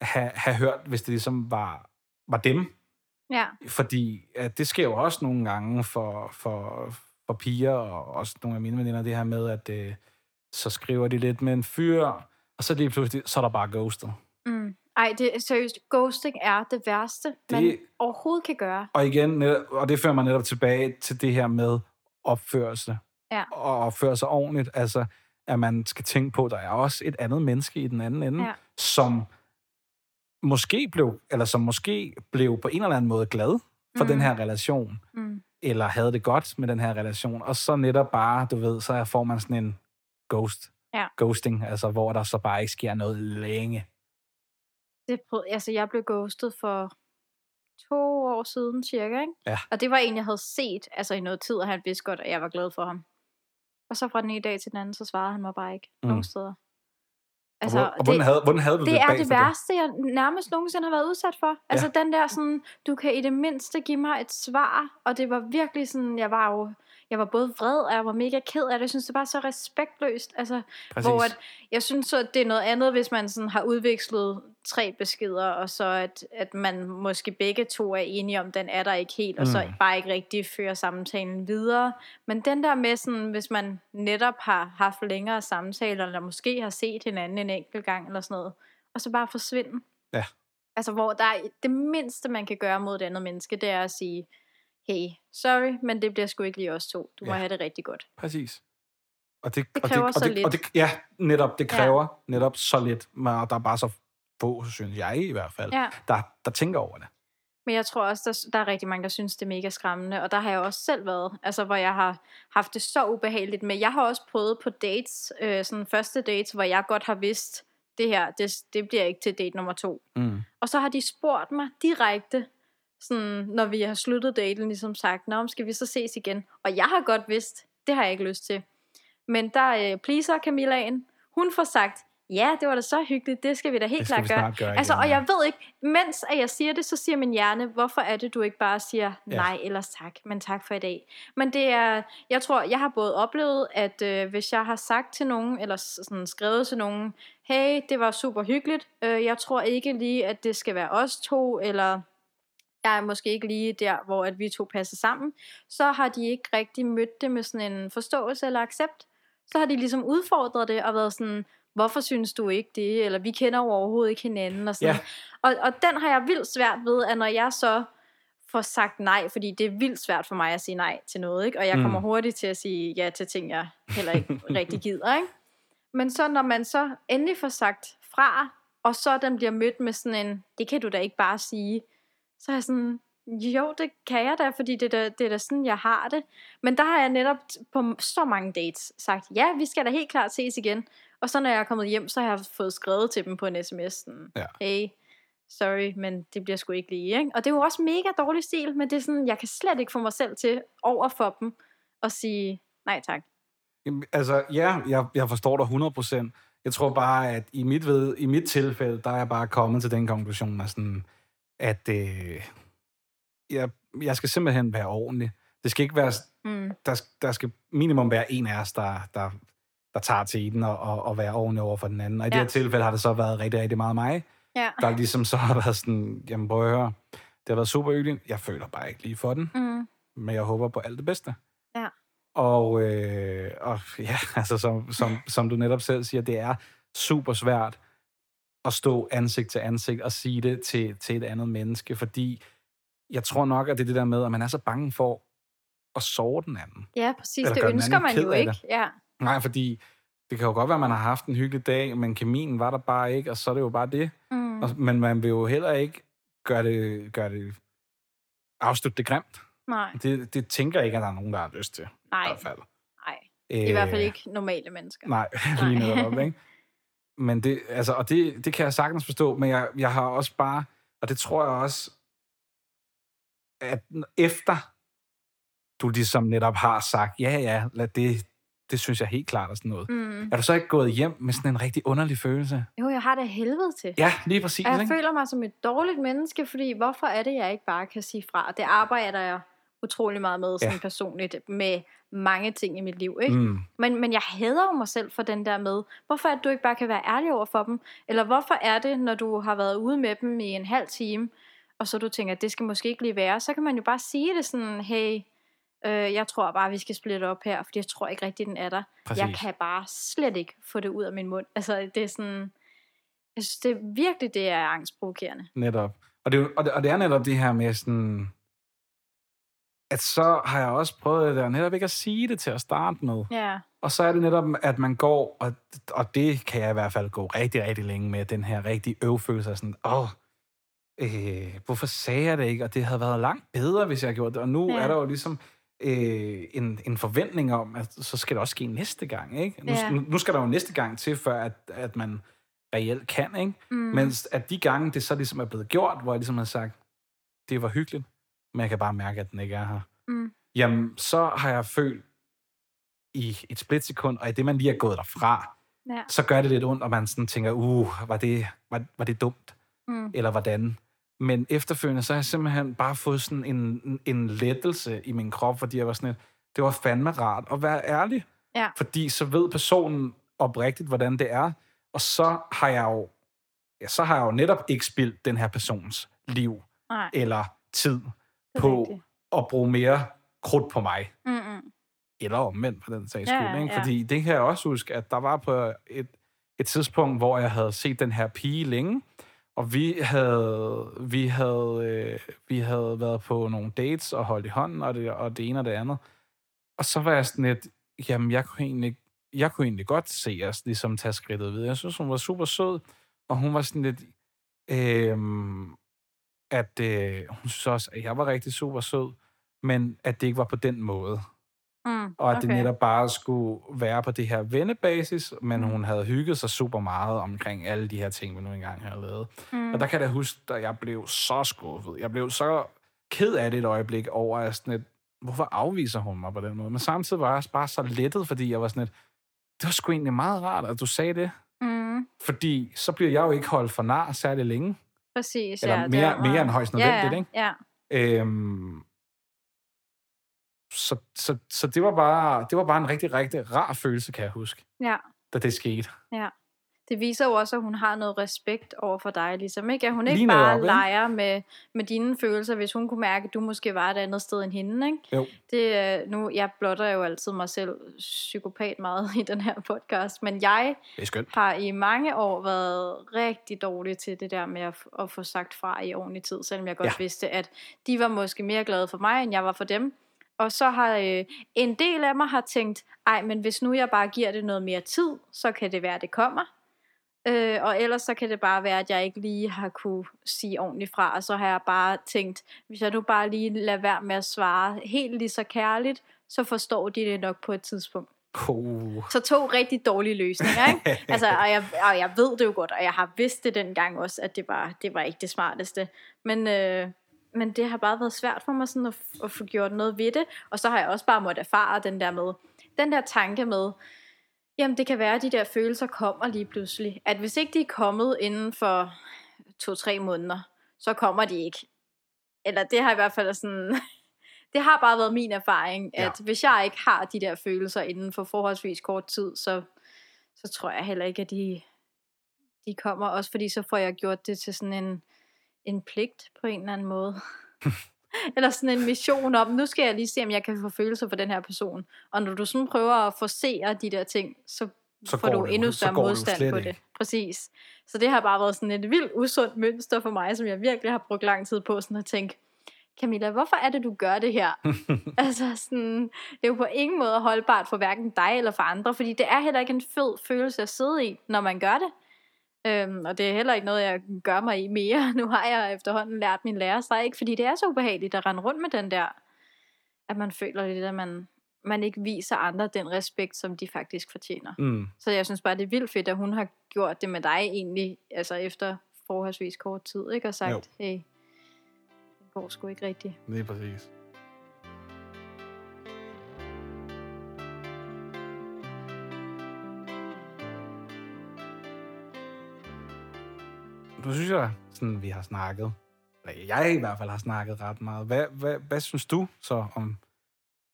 have, have hørt, hvis det ligesom var, var dem. Ja, Fordi at det sker jo også nogle gange for, for, for piger, og også nogle af mine veninder, det her med, at øh, så skriver de lidt med en fyr, og så lige pludselig, så er der bare ghostet. mm. Ej, det er seriøst. Ghosting er det værste, man Det- overhovedet kan gøre. Og igen, netop- og det fører mig netop tilbage til det her med opførsel. Ja. og opføre sig ordentligt. Altså, at man skal tænke på, at der er også et andet menneske i den anden ende, Ja. som måske blev, eller som måske blev på en eller anden måde glad for Mm. den her relation, Mm. eller havde det godt med den her relation, og så netop bare, du ved, så får man sådan en ghost, Ja. ghosting, altså hvor der så bare ikke sker noget længe. Det prøvede, altså, jeg blev ghostet for to år siden cirka, ikke? Ja. Og det var en, jeg havde set altså i noget tid, og han vidste godt, at jeg var glad for ham. Og så fra den ene dag til den anden, så svarede han mig bare ikke Mm. nogen steder. Altså, og, hvor, og hvordan, havde, hvordan havde du det, det er det værste, jeg nærmest nogensinde har været udsat for. Altså den der sådan, du kan i det mindste give mig et svar, og det var virkelig sådan, jeg var jo, jeg var både vred, og jeg var mega ked af det. Jeg synes, det var så respektløst. Altså, Præcis. hvor at, jeg synes at det er noget andet, hvis man sådan har udvekslet tre beskeder, og så at, at man måske begge to er enige om, den er der ikke helt, og så Mm. bare ikke rigtig fører samtalen videre. Men den der med sådan, hvis man netop har haft længere samtaler, eller måske har set hinanden en enkelt gang, eller sådan noget, og så bare forsvinde. Ja. Altså, hvor der er det mindste, man kan gøre mod et andet menneske, det er at sige, hey, sorry, men det bliver sgu ikke lige os to. Du må Ja. have det rigtig godt. Præcis. Og det, Det og kræver og så det, lidt. Og det, ja, netop. Det kræver ja. netop så lidt, men og der er bare så få, synes jeg i hvert fald, Ja. der, der tænker over det. Men jeg tror også, der, der er rigtig mange, der synes, det er mega skræmmende. Og der har jeg også selv været, altså hvor jeg har haft det så ubehageligt med. Jeg har også prøvet på dates, øh, sådan første dates, hvor jeg godt har vidst, det her, det, det bliver ikke til date nummer to. Mm. Og så har de spurgt mig direkte, sådan, når vi har sluttet daten, ligesom sagt, Nå, skal vi så ses igen? Og jeg har godt vidst, det har jeg ikke lyst til. Men der øh, pleaser Camillaen, hun får sagt, ja, det var da så hyggeligt, det skal vi da helt klart gøre. gøre Altså, igen, og ja. jeg ved ikke, mens at jeg siger det, så siger min hjerne, hvorfor er det, du ikke bare siger nej eller tak, men tak for i dag. Men det er, jeg tror, jeg har både oplevet, at øh, hvis jeg har sagt til nogen, eller sådan skrevet til nogen, hey, det var super hyggeligt, øh, jeg tror ikke lige, at det skal være os to, eller jeg er måske ikke lige der, hvor at vi to passer sammen, så har de ikke rigtig mødt det med sådan en forståelse eller accept. Så har de ligesom udfordret det og været sådan, hvorfor synes du ikke det? Eller vi kender jo overhovedet ikke hinanden. Og, sådan. Ja. og, og den har jeg vildt svært ved, at når jeg så får sagt nej, fordi det er vildt svært for mig at sige nej til noget, ikke? og jeg Mm. kommer hurtigt til at sige ja til ting, jeg heller ikke rigtig gider. Ikke? Men så når man så endelig får sagt fra, og så den bliver mødt med sådan en, det kan du da ikke bare sige, så er jeg sådan, jo, det kan jeg da, fordi det er da, det er da sådan, jeg har det. Men der har jeg netop på så mange dates sagt, ja, vi skal da helt klart ses igen. Og så når jeg er kommet hjem, så har jeg fået skrevet til dem på en sms, sådan, Ja. hey, sorry, men det bliver sgu ikke lige. Ikke? Og det er jo også mega dårlig stil, men det er sådan, jeg kan slet ikke få mig selv til over for dem at sige nej tak. Jamen, Altså, ja, jeg, jeg forstår dig 100%. Jeg tror bare, at i mit, ved, i mit tilfælde, der er jeg bare kommet til den konklusion, at, sådan, at øh, jeg, jeg skal simpelthen være ordentlig. Det skal ikke være, Mm. der, der skal minimum være en af os, der, der, der tager til den og, og, og være ordentlig over for den anden. Og i ja. det her tilfælde har det så været rigtig, rigtig meget mig, Ja. der ligesom så har været sådan, jamen prøv at høre, det har været super hyggeligt. Jeg føler bare ikke lige for den, Mm. men jeg håber på alt det bedste. Ja. Og, øh, og ja, altså som, som, som du netop selv siger, det er super svært at stå ansigt til ansigt og sige det til, til et andet menneske, fordi jeg tror nok, at det er det der med, at man er så bange for at sove den anden. Ja, præcis. Eller Det ønsker man jo ikke. Ja. Nej, fordi det kan jo godt være, at man har haft en hyggelig dag, men kemien var der bare ikke, og så er det jo bare det. Mm. Og, men man vil jo heller ikke gøre det, gøre det afslutte det grimt. Nej, Det, det tænker jeg ikke, at der er nogen, der har lyst til. I nej, hvert fald. nej. I hvert fald Øh, ikke normale mennesker. Nej, Nej. lige netop, ikke? Men det, altså, og det, det kan jeg sagtens forstå, men jeg, jeg har også bare, og det tror jeg også, at efter du ligesom netop har sagt, ja, ja, lad det, det synes jeg helt klart er sådan noget. Mm. Er du så ikke gået hjem med sådan en rigtig underlig følelse? Jo, jeg har det helvede til. Ja, lige præcis, Og jeg ikke? føler mig som et dårligt menneske, fordi hvorfor er det, jeg ikke bare kan sige fra? Og det arbejder jeg utrolig meget med sådan Ja. personligt, med mange ting i mit liv. Ikke? Mm, Men, men jeg hader jo mig selv for den der med, hvorfor er det, du ikke bare kan være ærlig over for dem? Eller hvorfor er det, når du har været ude med dem i en halv time, og så du tænker, at det skal måske ikke lige være, så kan man jo bare sige det sådan, hey, øh, jeg tror bare, vi skal splitte op her, fordi jeg tror ikke rigtig, den er der. præcis. Jeg kan bare slet ikke få det ud af min mund. Altså, det er sådan... Jeg synes, det er virkelig, det er angstprovokerende. Netop. Og det, og, det, og det er netop det her med sådan, at så har jeg også prøvet det der, netop ikke at sige det til at starte med. Ja. Og så er det netop, at man går, og, og det kan jeg i hvert fald gå rigtig, rigtig længe med, den her rigtig øvfølelse af sådan, åh, øh, hvorfor sagde jeg det ikke? Og det havde været langt bedre, hvis jeg gjort det. Og nu Ja. er der jo ligesom øh, en, en forventning om, at så skal det også ske næste gang, ikke? Nu, Ja. nu, nu skal der jo næste gang til, før at, at man reelt kan, ikke? Mm. Mens at de gange, det så ligesom er blevet gjort, hvor jeg ligesom har sagt, det var hyggeligt, men jeg kan bare mærke, at den ikke er her. Mm. Jamen, så har jeg følt i et splitsekund, og i det, man lige er gået derfra, Ja. så gør det lidt ondt, og man sådan tænker, uh, var det, var, var det dumt? Mm. Eller hvordan? Men efterfølgende, så har jeg simpelthen bare fået sådan en, en lettelse i min krop, fordi jeg var sådan lidt, det var fandme rart at være ærlig. Ja. Fordi så ved personen oprigtigt, hvordan det er, og så har jeg jo, ja, så har jeg jo netop ikke spildt den her persons liv Nej, eller tid på rigtigt. at bruge mere krudt på mig. Mm-mm. Eller omvendt for den sags Ja. Ikke? ja. Fordi det kan jeg også huske, at der var på et, et tidspunkt, hvor jeg havde set den her pige længe, og vi havde, vi havde, øh, vi havde været på nogle dates og holdt i hånden, og det, og det ene og det andet. Og så var jeg sådan lidt, jamen jeg kunne egentlig, jeg kunne egentlig godt se os ligesom tage skridtet videre. Jeg synes, hun var super sød, og hun var sådan lidt, øh, at øh, hun synes også, at jeg var rigtig super sød, men at det ikke var på den måde. Mm. Og at okay. det netop bare skulle være på det her vennebasis, men Mm. hun havde hygget sig super meget omkring alle de her ting, vi nu engang havde lavet. Mm. Og der kan jeg da huske, at jeg blev så skuffet. Jeg blev så ked af det et øjeblik over, at sådan et, hvorfor afviser hun mig på den måde? Men samtidig var jeg også bare så lettet, fordi jeg var sådan et, det var sgu egentlig meget rart, at du sagde det. Mm. Fordi så bliver jeg jo ikke holdt for nar særlig længe. Præcis, Eller ja. det mere- er mere end højst nødvendigt, ja, ikke? Ja, Øhm, så, så, så det var bare det var bare en rigtig, rigtig rar følelse, kan jeg huske, ja. da det skete. Det viser jo også, at hun har noget respekt over for dig, ligesom. Ikke? At hun ikke Lige bare netop, ikke? leger med, med dine følelser, hvis hun kunne mærke, at du måske var et andet sted end hende. Ikke? Jo. Det, er- nu, jeg blotter jo altid mig selv psykopat meget i den her podcast, men jeg har i mange år været rigtig dårlig til det der med at, at få sagt fra i ordentlig tid, selvom jeg godt ja. vidste, at de var måske mere glade for mig, end jeg var for dem. Og så har øh, en del af mig har tænkt, ej, men hvis nu jeg bare giver det noget mere tid, så kan det være, det kommer. Øh, og ellers så kan det bare være, at jeg ikke lige har kunne sige ordentligt fra, og så har jeg bare tænkt, hvis jeg nu bare lige lader være med at svare helt lige så kærligt, så forstår de det nok på et tidspunkt. Oh. Så to rigtig dårlige løsninger, ikke? altså, og, jeg, og jeg ved det jo godt, og jeg har vidst det dengang også, at det var, det var ikke det smarteste. Men, øh, men det har bare været svært for mig sådan at, at få gjort noget ved det. Og så har jeg også bare måttet erfare den der med, den der tanke med, jamen det kan være, at de der følelser kommer lige pludselig. At hvis ikke de er kommet inden for to-tre måneder, så kommer de ikke. Eller det har i hvert fald sådan... Det har bare været min erfaring, Ja. at hvis jeg ikke har de der følelser inden for forholdsvis kort tid, så, så tror jeg heller ikke, at de, de kommer. Også fordi så får jeg gjort det til sådan en, en pligt på en eller anden måde. eller sådan en mission om, nu skal jeg lige se, om jeg kan få følelser for den her person. Og når du sådan prøver at forsere de der ting, så, Så får du det- endnu større det modstand slet på ikke. det. Præcis. Så det har bare været sådan et vildt usundt mønster for mig, som jeg virkelig har brugt lang tid på sådan at tænke, Camilla, hvorfor er det, du gør det her? altså sådan, det er jo på ingen måde holdbart for hverken dig eller for andre, fordi det er heller ikke en fed følelse at sidde i, når man gør det. Øhm, og det er heller ikke noget, jeg gør mig i mere. Nu har jeg efterhånden lært min lærer sig, ikke? fordi det er så ubehageligt at rende rundt med den der, at man føler lidt, at man, man ikke viser andre den respekt, som de faktisk fortjener. Mm. Så jeg synes bare, det er vildt fedt, at hun har gjort det med dig egentlig, altså efter forholdsvis kort tid, ikke? Og sagt, Jo. hey, det går sgu ikke rigtigt. Lige præcis. Nu synes jeg, sådan, vi har snakket, eller jeg i hvert fald har snakket ret meget. Hvad, hvad, hvad synes du så om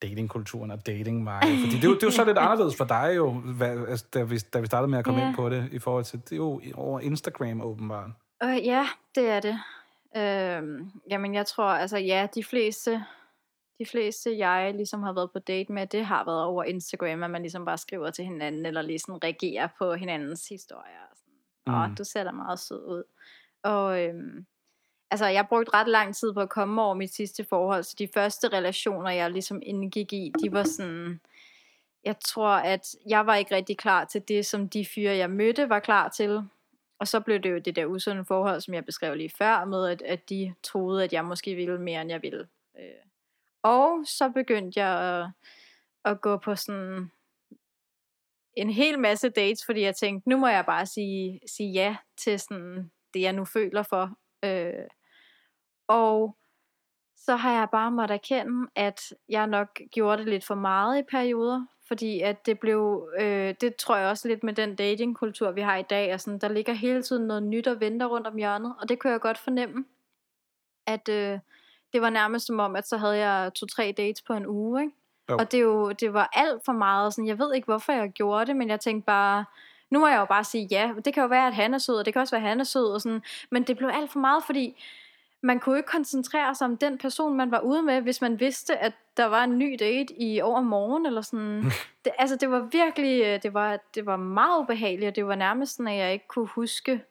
datingkulturen og datingmarkedet? Fordi det er, jo, det er jo så lidt anderledes for dig jo, hvad, altså, da, vi, da vi startede med at komme Ja. ind på det, i forhold til, det er jo over Instagram åbenbart. Øh, ja, det er det. Øh, jamen, jeg tror, altså ja, de fleste, de fleste, jeg ligesom har været på date med, det har været over Instagram, at man ligesom bare skriver til hinanden, eller ligesom reagerer på hinandens historier. Og Mm. du ser da meget sød ud. Og øhm, altså jeg brugte ret lang tid på at komme over mit sidste forhold, så de første relationer, jeg ligesom indgik i, de var sådan, jeg tror, at jeg var ikke rigtig klar til det, som de fyre, jeg mødte, var klar til. Og så blev det jo det der usunde forhold, som jeg beskrev lige før, med at, at de troede, at jeg måske ville mere, end jeg ville. Øh. Og så begyndte jeg at, at gå på sådan en hel masse dates, fordi jeg tænkte, nu må jeg bare sige, sige ja til sådan det, jeg nu føler for. Øh. Og så har jeg bare måttet erkende, at jeg nok gjorde det lidt for meget i perioder, fordi at det blev, øh, det tror jeg også lidt med den datingkultur, vi har i dag, og sådan, der ligger hele tiden noget nyt og venter rundt om hjørnet, og det kunne jeg godt fornemme, at øh, det var nærmest som om, at så havde jeg to-tre dates på en uge, ikke? Jo. Og det, er jo, det var alt for meget, sådan, jeg ved ikke, hvorfor jeg gjorde det, men jeg tænkte bare, nu må jeg jo bare sige ja, det kan jo være, at han er sød, og det kan også være, at han er sød, og sådan, men det blev alt for meget, fordi man kunne ikke koncentrere sig om den person, man var ude med, hvis man vidste, at der var en ny date i overmorgen, eller sådan. Det, altså, det var virkelig, øh, det var, det var meget ubehageligt, og det var nærmest sådan, at jeg ikke kunne huske,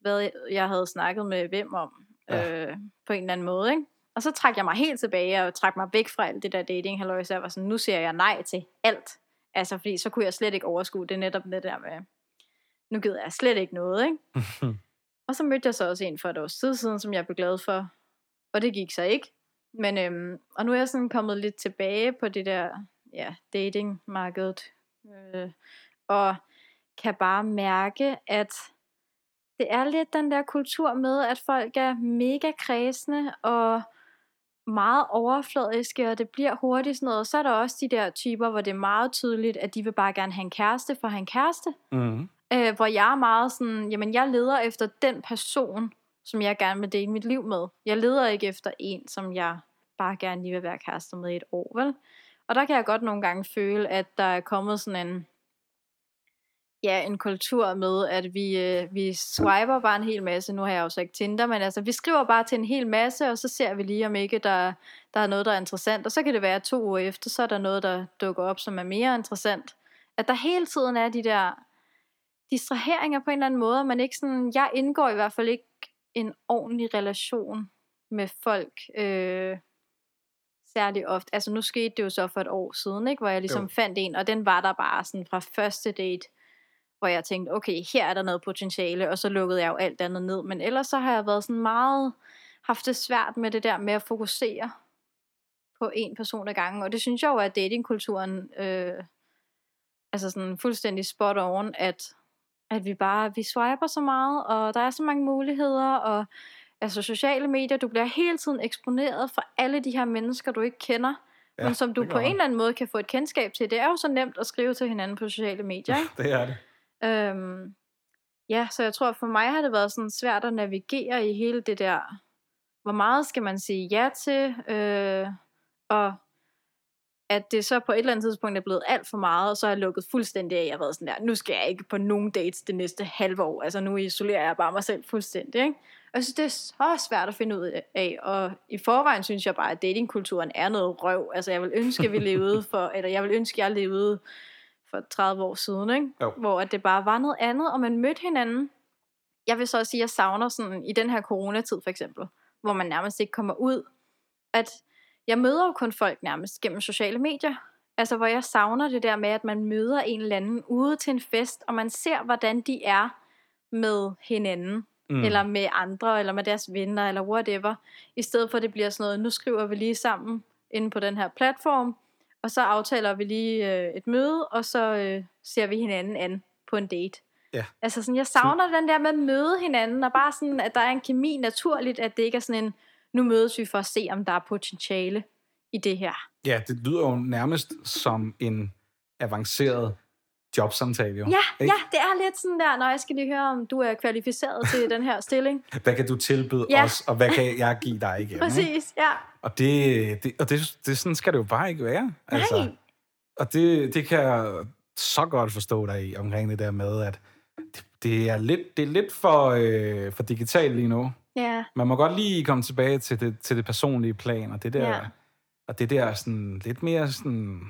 hvad jeg havde snakket med hvem om, ja. øh, på en eller anden måde, ikke? Og så trak jeg mig helt tilbage, og trak mig væk fra alt det der dating, halløj, så jeg var sådan, nu siger jeg nej til alt. Altså, fordi så kunne jeg slet ikke overskue det netop det der med, nu gider jeg slet ikke noget, ikke? Og så mødte jeg så også en for et års tid siden, som jeg blev glad for. Og det gik så ikke. Men, øhm, og nu er jeg sådan kommet lidt tilbage på det der ja, datingmarkedet. Øh, og kan bare mærke, at det er lidt den der kultur med, at folk er mega kredsende og meget overfladiske, og det bliver hurtigt sådan noget. Og så er der også de der typer, hvor det er meget tydeligt, at de vil bare gerne have en kæreste for at have en kæreste. Mm. Øh, hvor jeg er meget sådan, jamen jeg leder efter den person, som jeg gerne vil dele mit liv med. Jeg leder ikke efter en, som jeg bare gerne lige vil være kærester med i et år, vel? Og der kan jeg godt nogle gange føle, at der er kommet sådan en, ja, en kultur med, at vi, øh, vi swiper bare en hel masse. Nu har jeg jo så ikke Tinder, men altså, vi skriver bare til en hel masse, og så ser vi lige, om ikke der, der er noget, der er interessant. Og så kan det være, at to uger efter, så er der noget, der dukker op, som er mere interessant. At der hele tiden er de der distraheringer på en eller anden måde, men ikke sådan, jeg indgår i hvert fald ikke en ordentlig relation med folk øh, særlig ofte. Altså nu skete det jo så for et år siden, ikke, hvor jeg ligesom jo. fandt en, og den var der bare sådan fra første date, hvor jeg tænkte, okay, her er der noget potentiale, og så lukkede jeg jo alt andet ned. Men ellers så har jeg været sådan meget, haft det svært med det der med at fokusere på en person ad gangen, og det synes jeg jo, at datingkulturen øh, altså sådan fuldstændig spot on, at at vi bare, vi swiper så meget, og der er så mange muligheder, og altså sociale medier, du bliver hele tiden eksponeret for alle de her mennesker, du ikke kender, ja, men som du på en eller anden måde kan få et kendskab til. Det er jo så nemt at skrive til hinanden på sociale medier, ikke? det er det. Øhm, ja, så jeg tror, for mig har det været sådan svært at navigere i hele det der, hvor meget skal man sige ja til, øh, og at det så på et eller andet tidspunkt er blevet alt for meget, og så har jeg lukket fuldstændig af. Jeg har været sådan der, nu skal jeg ikke på nogen dates det næste halve år. Altså nu isolerer jeg bare mig selv fuldstændig. Ikke? Og jeg synes, det er så svært at finde ud af. Og i forvejen synes jeg bare, at datingkulturen er noget røv. Altså jeg vil ønske, at vi levede for, eller jeg vil ønske, at jeg levede for 30 år siden. Ikke? Jo. Hvor at det bare var noget andet, og man mødte hinanden. Jeg vil så også sige, at jeg savner sådan, i den her coronatid for eksempel, hvor man nærmest ikke kommer ud, at jeg møder jo kun folk nærmest gennem sociale medier. Altså hvor jeg savner det der med, at man møder en eller anden ude til en fest, og man ser, hvordan de er med hinanden. Mm. Eller med andre, eller med deres venner, eller whatever. I stedet for, at det bliver sådan noget, nu skriver vi lige sammen inde på den her platform, og så aftaler vi lige øh, et møde, og så øh, ser vi hinanden an på en date. Ja. Altså sådan, jeg savner den der med at møde hinanden, og bare sådan, at der er en kemi naturligt, at det ikke er sådan en, nu mødes vi for at se, om der er potentiale i det her. Ja, det lyder jo nærmest som en avanceret jobsamtale, jo. Ja, ikke? ja, det er lidt sådan der, når jeg skal lige høre, om du er kvalificeret til den her stilling. Hvad kan du tilbyde ja. os, og hvad kan jeg give dig igen? Præcis, ja. Og, det, det, og det, det, sådan skal det jo bare ikke være. Altså. Nej. Og det, det kan jeg så godt forstå dig i, omkring det der med, at det, det er lidt, det er lidt for, øh, for digitalt lige nu. Ja. Man må godt lige komme tilbage til det, til det personlige plan, og det der, ja. og det der sådan, lidt mere sådan,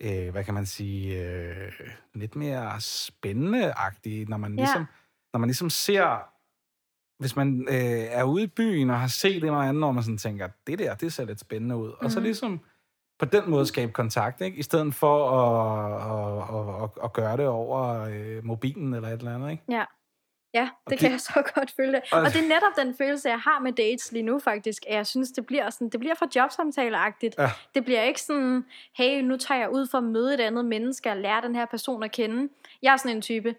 øh, hvad kan man sige, øh, lidt mere spændende-agtigt, når man, ja. ligesom, når man ligesom ser hvis man øh, er ude i byen og har set en eller anden, og man sådan tænker, det der, det ser lidt spændende ud. Mm. Og så ligesom på den måde skabe kontakt, ikke? i stedet for at, at, at, at gøre det over øh, mobilen eller et eller andet. Ikke? Ja. Ja, det, det kan jeg så godt føle. Og, og det er netop den følelse, jeg har med dates lige nu faktisk, at jeg synes, det bliver, sådan, det bliver for jobsamtaleagtigt. Ja. Det bliver ikke sådan, hey, nu tager jeg ud for at møde et andet menneske og lære den her person at kende. Jeg er sådan en type,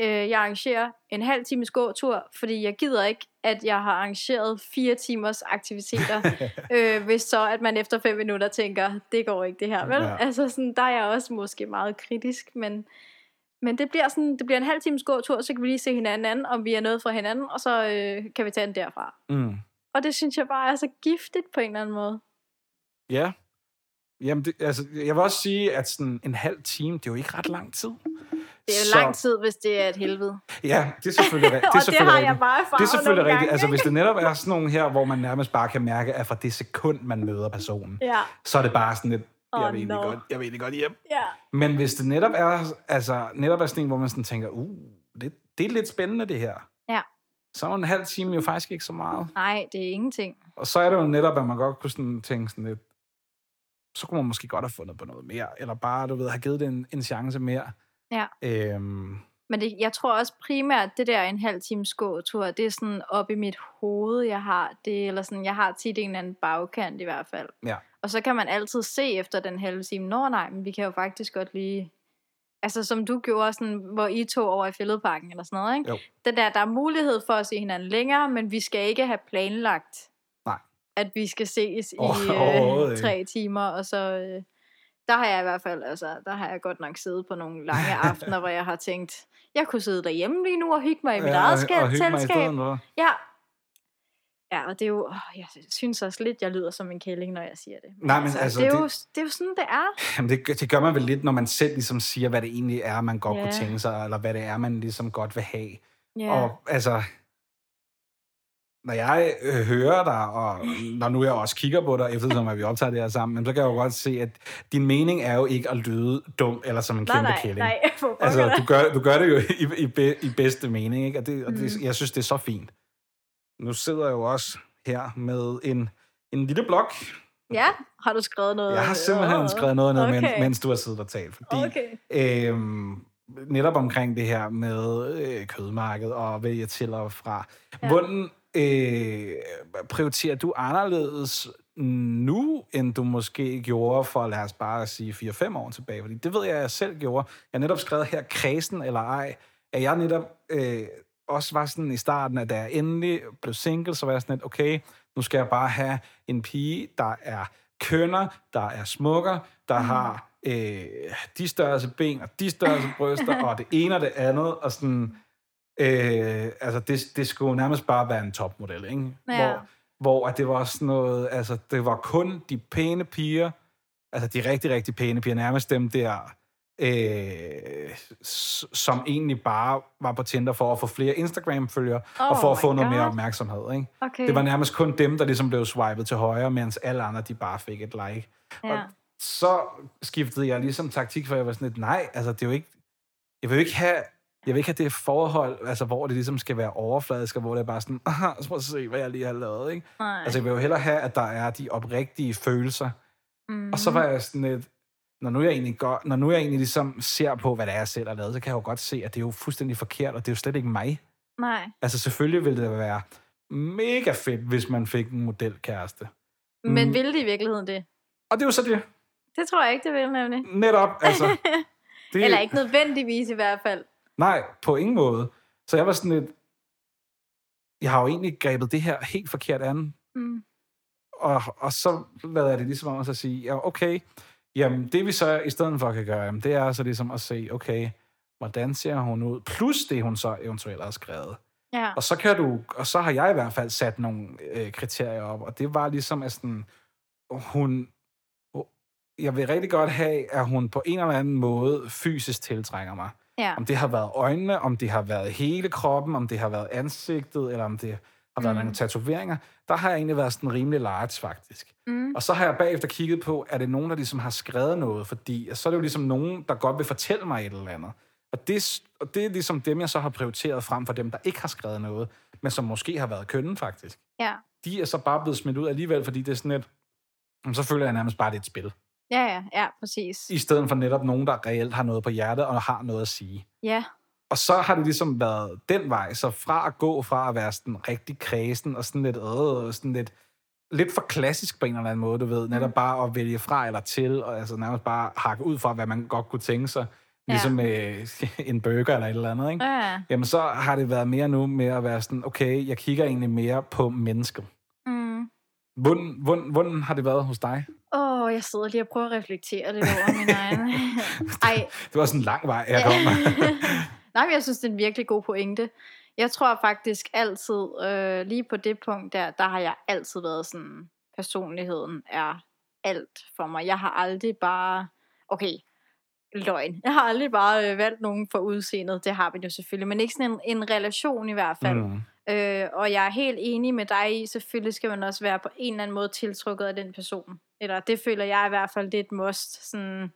øh, jeg arrangerer en halv times gåtur, fordi jeg gider ikke, at jeg har arrangeret fire timers aktiviteter, øh, hvis så, at man efter fem minutter tænker, det går ikke det her, vel? Ja. Altså sådan, der er jeg også måske meget kritisk, men men det bliver, sådan, det bliver en halv times gåtur, så kan vi lige se hinanden anden, om vi er noget fra hinanden, og så øh, kan vi tage den derfra. Mm. Og det synes jeg bare er så giftigt på en eller anden måde. Ja. Jamen, det, altså, jeg vil også sige, at sådan en halv time, det er jo ikke ret lang tid. Det er jo så... lang tid, hvis det er et helvede. Ja, det er selvfølgelig rigtigt. Det, er selvfølgelig det har jeg bare Det er selvfølgelig rigtigt. Gange, altså, hvis det netop er sådan nogle her, hvor man nærmest bare kan mærke, at fra det sekund, man møder personen, ja. så er det bare sådan et, jeg, oh, vil no. godt, jeg vil egentlig godt hjem. Yeah. Men hvis det netop er, altså, netop er sådan en, hvor man sådan tænker, uh, det, det er lidt spændende det her. Ja. Så er en halv time jo faktisk ikke så meget. Nej, det er ingenting. Og så er det jo netop, at man godt kunne sådan tænke sådan lidt, så kunne man måske godt have fundet på noget mere, eller bare, du ved, have givet det en, en chance mere. Ja. Øhm, men det, jeg tror også primært, det der en halv times gåtur, det er sådan op i mit hoved, jeg har det, eller sådan, jeg har tit en eller anden bagkant i hvert fald. Ja. Og så kan man altid se efter den halve time, nå nej, men vi kan jo faktisk godt lige... Altså som du gjorde, sådan, hvor I tog over i fældeparken eller sådan noget, ikke? Jo. Det der, der er mulighed for at se hinanden længere, men vi skal ikke have planlagt, Nej. at vi skal ses oh, i øh, tre timer, og så... Øh, der har jeg i hvert fald, altså, der har jeg godt nok siddet på nogle lange aftener, hvor jeg har tænkt, jeg kunne sidde derhjemme lige nu og hygge mig i mit ja, eget skab, selskab. Ja, Ja, og det er jo, åh, jeg synes også lidt, jeg lyder som en kælling, når jeg siger det. Nej, men altså, altså det, er det, jo, det er jo sådan, det er. Jamen, det, det gør man vel lidt, når man selv ligesom siger, hvad det egentlig er, man godt yeah. kunne tænke sig, eller hvad det er, man ligesom godt vil have. Yeah. Og altså, når jeg øh, hører dig, og når nu jeg også kigger på dig, eftersom at vi optager det her sammen, så kan jeg jo godt se, at din mening er jo ikke at lyde dum, eller som en nej, kæmpe nej, kælling. Nej, altså, du gør, du gør det jo i, i, i bedste mening, ikke? Og, det, og det, mm. jeg synes, det er så fint. Nu sidder jeg jo også her med en, en lille blok. Ja, har du skrevet noget? Jeg har simpelthen skrevet noget ned, okay. mens, mens du har siddet og talt. Fordi, okay. øhm, netop omkring det her med øh, kødmarkedet og vælge til og fra. Ja. Hvordan øh, prioriterer du anderledes nu, end du måske gjorde for, lad os bare sige, 4-5 år tilbage? Fordi det ved jeg, jeg selv gjorde. Jeg har netop skrevet her, kredsen eller ej, at jeg netop øh, også var sådan i starten, at da jeg endelig blev single, så var jeg sådan lidt, okay, nu skal jeg bare have en pige, der er kønner, der er smukker, der mm. har øh, de størrelse ben og de størrelse bryster, og det ene og det andet, og sådan, øh, altså det, det skulle nærmest bare være en topmodel, ikke? Ja. Hvor, hvor at det var sådan noget, altså det var kun de pæne piger, altså de rigtig, rigtig pæne piger, nærmest dem der, øh, som egentlig bare var på Tinder for at få flere Instagram-følgere, oh og for at få noget God. mere opmærksomhed. Ikke? Okay. Det var nærmest kun dem, der ligesom blev swipet til højre, mens alle andre, de bare fik et like. Ja. Og så skiftede jeg ligesom taktik, for jeg var sådan lidt, nej, altså det er jo ikke, jeg vil jo ikke have, jeg vil ikke have det forhold, altså, hvor det ligesom skal være overfladisk, og hvor det er bare sådan, aha, så må jeg se, hvad jeg lige har lavet. Ikke? Nej. Altså, jeg vil jo hellere have, at der er de oprigtige følelser. Mm. Og så var jeg sådan lidt, når nu jeg egentlig, går, når nu jeg egentlig ligesom ser på, hvad det er, jeg selv har lavet, så kan jeg jo godt se, at det er jo fuldstændig forkert, og det er jo slet ikke mig. Nej. Altså selvfølgelig ville det være mega fedt, hvis man fik en modelkæreste. Men mm. ville det i virkeligheden det? Og det er jo så det. Det tror jeg ikke, det vil nemlig. Netop, altså. Det... Eller ikke nødvendigvis i hvert fald. Nej, på ingen måde. Så jeg var sådan lidt... Jeg har jo egentlig grebet det her helt forkert an. Mm. Og, og så lavede jeg det ligesom om at sige, ja, okay, Jamen, det vi så i stedet for kan gøre, jamen, det er så ligesom at se, okay, hvordan ser hun ud, plus det, hun så eventuelt har skrevet. Ja. Og så kan du, og så har jeg i hvert fald sat nogle øh, kriterier op, og det var ligesom, at sådan, hun, jeg vil rigtig godt have, at hun på en eller anden måde fysisk tiltrænger mig. Ja. Om det har været øjnene, om det har været hele kroppen, om det har været ansigtet, eller om det har været mm. nogle tatoveringer, der har jeg egentlig været sådan rimelig large, faktisk. Mm. Og så har jeg bagefter kigget på, er det nogen, der ligesom har skrevet noget, fordi så er det jo ligesom nogen, der godt vil fortælle mig et eller andet. Og det, og det er ligesom dem, jeg så har prioriteret frem for dem, der ikke har skrevet noget. men som måske har været kønnen faktisk. Ja. De er så bare blevet smidt ud alligevel, fordi det er sådan et, "Jamen, så føler jeg nærmest bare, det er et spil. Ja, ja, ja, præcis. I stedet for netop nogen, der reelt har noget på hjertet og har noget at sige. Ja, Og så har det ligesom været den vej, så fra at gå fra at være sådan rigtig kredsen og sådan lidt, øh, sådan lidt, lidt for klassisk på en eller anden måde, du ved, Mm. netop bare at vælge fra eller til, og altså nærmest bare hakke ud fra, hvad man godt kunne tænke sig, ligesom øh, en burger eller et eller andet, ikke? ja. Jamen så har det været mere nu med at være sådan, okay, jeg kigger egentlig mere på mennesket. Hvordan, hvordan, hvordan har det været hos dig? Åh, oh, jeg sidder lige og prøver at reflektere lidt over min egen... Ej, Det var sådan en lang vej, jeg kom. Nej, men jeg synes, det er en virkelig god pointe. Jeg tror faktisk altid, øh, lige på det punkt der, der har jeg altid været sådan, personligheden er alt for mig. Jeg har aldrig bare, okay, løgn. Jeg har aldrig bare øh, valgt nogen for udseendet, det har vi jo selvfølgelig, men ikke sådan en, en relation i hvert fald. Mm. Øh, og jeg er helt enig med dig i, selvfølgelig skal man også være på en eller anden måde tiltrukket af den person. Eller det føler jeg i hvert fald, det er et must. Sådan,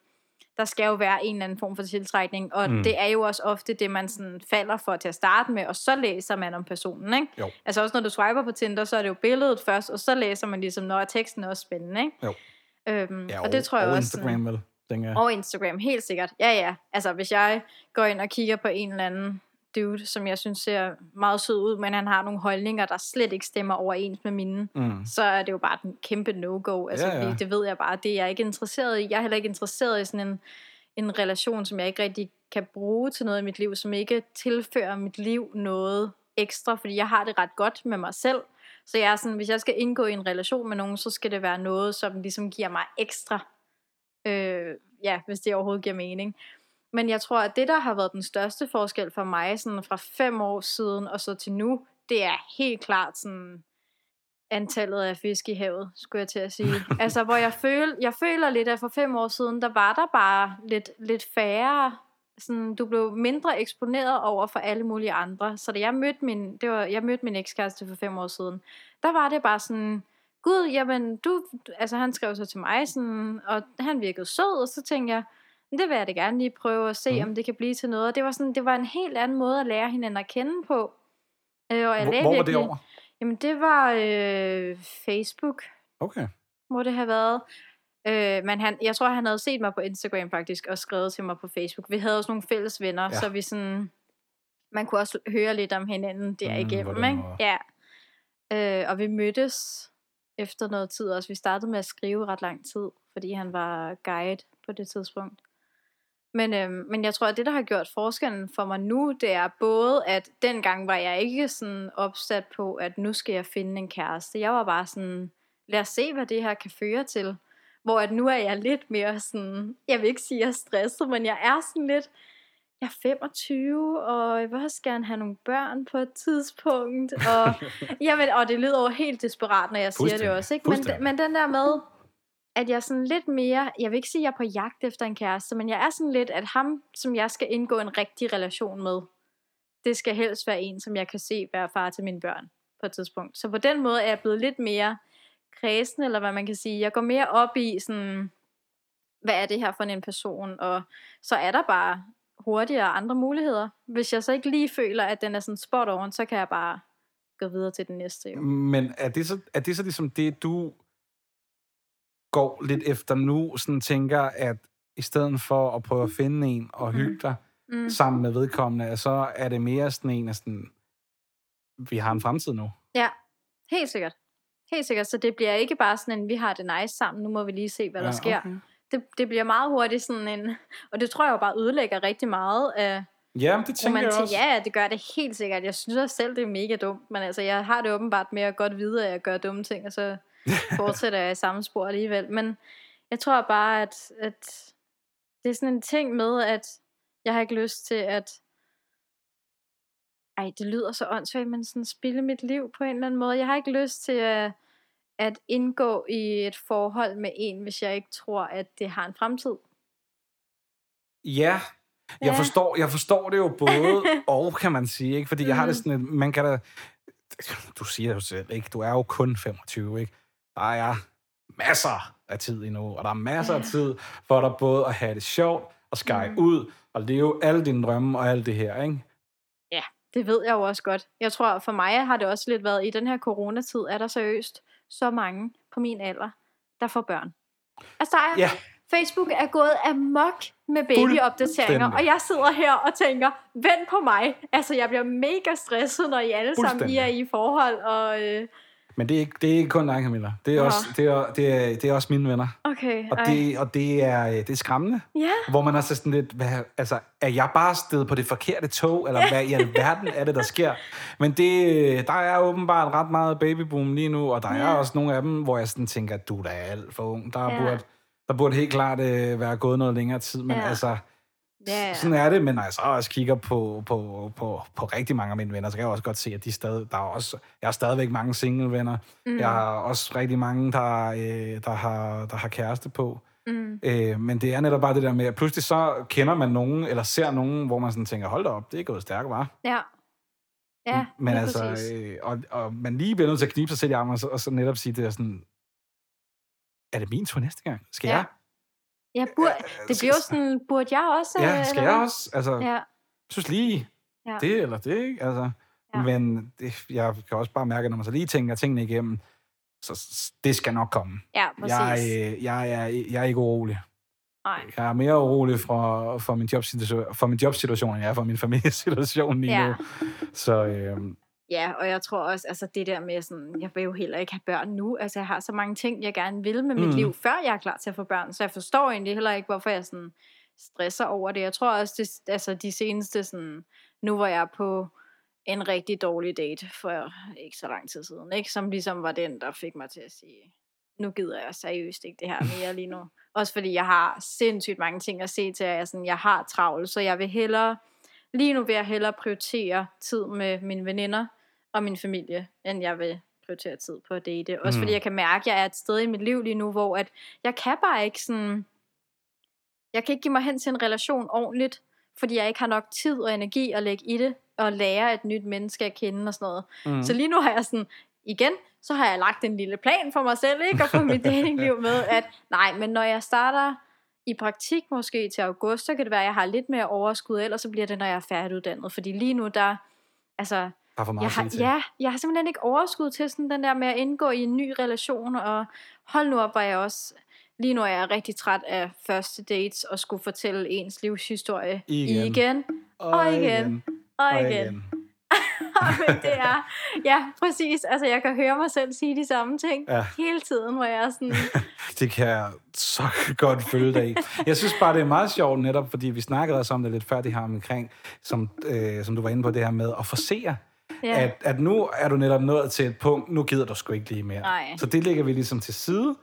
der skal jo være en eller anden form for tiltrækning, og Mm. det er jo også ofte det, man sådan falder for til at starte med, og så læser man om personen, ikke? Jo. Altså også når du swiper på Tinder, så er det jo billedet først, og så læser man ligesom, når teksten er også spændende, ikke? Jo. Øhm, Ja, og det tror jeg og også... sådan- Instagram, vel, tænker og Instagram, helt sikkert. Ja, ja. Altså, hvis jeg går ind og kigger på en eller anden dude, som jeg synes ser meget sød ud, men han har nogle holdninger, der slet ikke stemmer overens med mine, Mm. så er det jo bare en kæmpe no-go. Altså, Ja, ja. fordi det ved jeg bare, det er jeg ikke interesseret i. Jeg er heller ikke interesseret i sådan en, en relation, som jeg ikke rigtig kan bruge til noget i mit liv, som ikke tilfører mit liv noget ekstra, fordi jeg har det ret godt med mig selv. Så jeg er sådan, hvis jeg skal indgå i en relation med nogen, så skal det være noget, som ligesom giver mig ekstra. Øh, ja, hvis det overhovedet giver mening. Men jeg tror, at det, der har været den største forskel for mig, sådan fra fem år siden og så til nu, det er helt klart sådan antallet af fisk i havet, skulle jeg til at sige. altså, hvor jeg, føl, jeg føler lidt, at for fem år siden, der var der bare lidt, lidt færre, sådan, du blev mindre eksponeret over for alle mulige andre. Så da jeg mødte min, det var, jeg mødte min ekskæreste for fem år siden, der var det bare sådan, gud, jamen, du, altså han skrev så til mig, sådan, og han virkede sød, og så tænkte jeg, "Men det vil jeg da gerne lige prøve at se, mm. om det kan blive til noget. Og det var, sådan, det var en helt anden måde at lære hinanden at kende på. Øh, og jeg Hvor, hvor var det over? Jamen, det var øh, Facebook, Okay. må det have været. Øh, men han, jeg tror, han havde set mig på Instagram faktisk, og skrevet til mig på Facebook. Vi havde også nogle fælles venner, Ja. så vi sådan... Man kunne også høre lidt om hinanden der Mm, ikke? Ja. Øh, og vi mødtes efter noget tid også. Vi startede med at skrive ret lang tid, fordi han var guide på det tidspunkt. Men, øhm, men jeg tror, at det, der har gjort forskellen for mig nu, det er både, at dengang var jeg ikke sådan opsat på, at nu skal jeg finde en kæreste. Jeg var bare sådan, lad os se, hvad det her kan føre til. Hvor at nu er jeg lidt mere sådan, jeg vil ikke sige, at jeg er stresset, men jeg er sådan lidt, jeg er 25, og jeg vil også gerne have nogle børn på et tidspunkt. Og, jamen, og det lyder jo helt desperat, når jeg siger det også. Ikke? Men, men den der med, at jeg er sådan lidt mere, jeg vil ikke sige, at jeg er på jagt efter en kæreste, men jeg er sådan lidt, at ham, som jeg skal indgå en rigtig relation med, det skal helst være en, som jeg kan se være far til mine børn på et tidspunkt. Så på den måde er jeg blevet lidt mere kredsen, eller hvad man kan sige. Jeg går mere op i sådan, hvad er det her for en person, og så er der bare hurtigere andre muligheder. Hvis jeg så ikke lige føler, at den er sådan spot on, så kan jeg bare gå videre til den næste. Jo. Men er det, så, er det så ligesom det, du går lidt efter nu, sådan tænker, at i stedet for at prøve at finde en og hygge dig Mm. sammen med vedkommende, så er det mere sådan en af sådan, vi har en fremtid nu. Ja, helt sikkert. Helt sikkert, så det bliver ikke bare sådan en, vi har det nice sammen, nu må vi lige se, hvad der sker. Okay. Det, det bliver meget hurtigt sådan en, og det tror jeg jo bare ødelægger rigtig meget af Ja, det tænker jeg romantik. også. Ja, ja, det gør det helt sikkert. Jeg synes også selv, det er mega dumt, men altså, jeg har det åbenbart med at godt vide, at jeg gør dumme ting, og så fortsætter jeg i samme spor alligevel. Men jeg tror bare, at, at det er sådan en ting med, at jeg har ikke lyst til at ej, det lyder så åndssvagt, men sådan spille mit liv på en eller anden måde. Jeg har ikke lyst til at, at indgå i et forhold med en, hvis jeg ikke tror, at det har en fremtid. Ja, jeg Ja. forstår, jeg forstår det jo både og, kan man sige, ikke? Fordi jeg har det Mhm. sådan, et, man kan da, du siger jo selv, ikke? Du er jo kun 25, ikke? Der er masser af tid endnu, og der er masser af Ja. tid for dig både at have det sjovt, og skære Mhm. ud, og leve alle dine drømme og alt det her, ikke? Det ved jeg jo også godt. Jeg tror, for mig har det også lidt været, i den her coronatid, er der seriøst så mange på min alder, der får børn. Altså, der er, Ja, Facebook er gået amok med babyopdateringer, og jeg sidder her og tænker, vent på mig. Altså, jeg bliver mega stresset, når I alle sammen I er i forhold, og... Øh, men det er, ikke, det er ikke kun dig, Camilla. Det er, Nå. også, det, er, det, er, det er også mine venner. okay, Og ej. det, og det, er, det er skræmmende. Ja, Hvor man også er sådan lidt, hvad, altså, er jeg bare stedet på det forkerte tog, eller hvad i alverden er det, der sker? Men det, der er åbenbart ret meget babyboom lige nu, og der er Ja. også nogle af dem, hvor jeg sådan tænker, du er da alt for ung. Der, Ja. burde, der burde helt klart øh, være gået noget længere tid, men Ja. altså, ja. sådan er det. Men når jeg så også kigger på, på, på, på rigtig mange af mine venner, så kan jeg også godt se, at de stadig, der er også, jeg har stadigvæk mange single venner. Mm. Jeg har også rigtig mange, der, øh, der, har, der har kæreste på. Mm. Øh, men det er netop bare det der med, at pludselig så kender man nogen, eller ser nogen, hvor man sådan tænker, hold da op, det er gået stærkt, var. ja. Ja, Men altså, præcis. øh, og, og man lige bliver nødt til at knibe sig selv i armen, og så, og så netop sige det er sådan, er det min tur næste gang? Skal Ja. jeg? Ja, bur, det bliver jo sådan, burde jeg også? Ja, øh, skal eller jeg også? Altså, Ja, synes lige, Ja. det eller det, ikke? Altså, Ja. Men det, jeg kan også bare mærke, når man så lige tænker tingene igennem, så det skal nok komme. ja præcis. Jeg, øh, jeg, er, jeg er ikke urolig. Nej. Jeg er mere urolig for, for, min, jobsituation, for min jobsituation, end jeg er for min familiesituation lige Ja. nu. Så øhm, Ja, og jeg tror også, altså det der med sådan, jeg vil jo heller ikke have børn nu. Altså jeg har så mange ting, jeg gerne vil med mit Mm. liv, før jeg er klar til at få børn. Så jeg forstår egentlig heller ikke, hvorfor jeg sådan stresser over det. Jeg tror også, det, altså de seneste sådan, nu hvor jeg på en rigtig dårlig date for ikke så lang tid siden, ikke? som ligesom var den, der fik mig til at sige, nu gider jeg seriøst ikke det her mere lige nu. Også fordi jeg har sindssygt mange ting at se til, at jeg, sådan, jeg har travlt, så jeg vil hellere, lige nu vil jeg hellere prioritere tid med mine veninder og min familie, end jeg vil prioritere tid på at date. Også Mm. fordi jeg kan mærke, at jeg er et sted i mit liv lige nu, hvor at jeg kan bare ikke sådan, jeg kan ikke give mig hen til en relation ordentligt, fordi jeg ikke har nok tid og energi at lægge i det, og lære et nyt menneske at kende og sådan noget. mm. Så lige nu har jeg sådan, igen, så har jeg lagt en lille plan for mig selv, ikke? Og for mit datingliv med, at nej, men når jeg starter i praktik måske til august, så kan det være, at jeg har lidt mere overskud, ellers så bliver det, når jeg er færdiguddannet. Fordi lige nu, der, altså, er for meget jeg har, til. ja, jeg har simpelthen ikke overskud til sådan den der med at indgå i en ny relation, og hold nu op, var jeg også, lige nu er jeg rigtig træt af første dates, og skulle fortælle ens livshistorie Igen. igen og igen og og igen. Men det er, ja, præcis. Altså, jeg kan høre mig selv sige de samme ting Ja. hele tiden, hvor jeg er sådan, Det kan jeg så godt følge dig i. Jeg synes bare, det er meget sjovt netop, fordi vi snakkede også om det lidt før, det her omkring, som, øh, som du var inde på, det her med at forsere. ja, At, at nu er du netop nået til et punkt, nu gider du sgu ikke lige mere. Nej. Så det lægger vi ligesom til side.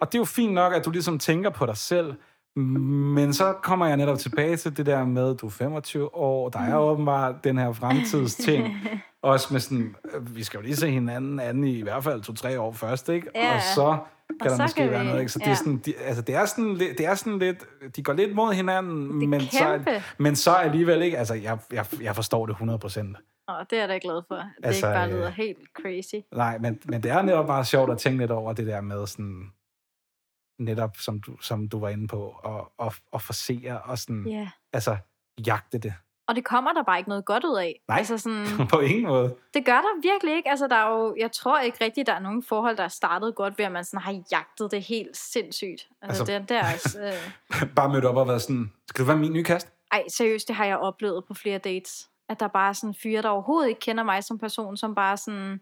Og det er jo fint nok, at du ligesom tænker på dig selv, men så kommer jeg netop tilbage til det der med, du er 25 år, der er åbenbart den her fremtidsting. Også med sådan, øh, vi skal jo lige se hinanden anden i i hvert fald to-tre år først, ikke? Ja. Og så kan Og der så måske kan være vi- noget, ikke? Så det er ja. sådan, de, altså det er sådan, det er sådan lidt, de går lidt mod hinanden, men så, men så alligevel ikke, altså jeg, jeg, jeg forstår det 100 procent. og det er jeg da glad for. At det Altså, ikke bare øh, lyder helt crazy. Nej, men, men det er netop bare sjovt at tænke lidt over det der med sådan, netop som du, som du var inde på, og, og, og forsere og sådan. Yeah. altså jagte det. Og det kommer der bare ikke noget godt ud af. Nej. Altså sådan, på ingen måde. det gør der virkelig ikke. Altså, der er jo, jeg tror ikke rigtigt, der er nogen forhold, der er startet godt ved, at man sådan har jagtet det helt sindssygt. Altså, Altså- altså det, der, øh, bare mødt op og været sådan, skal du være min nye kast? Ej, seriøst, det har jeg oplevet på flere dates. At der bare er sådan fyre, der overhovedet ikke kender mig som person, som bare sådan...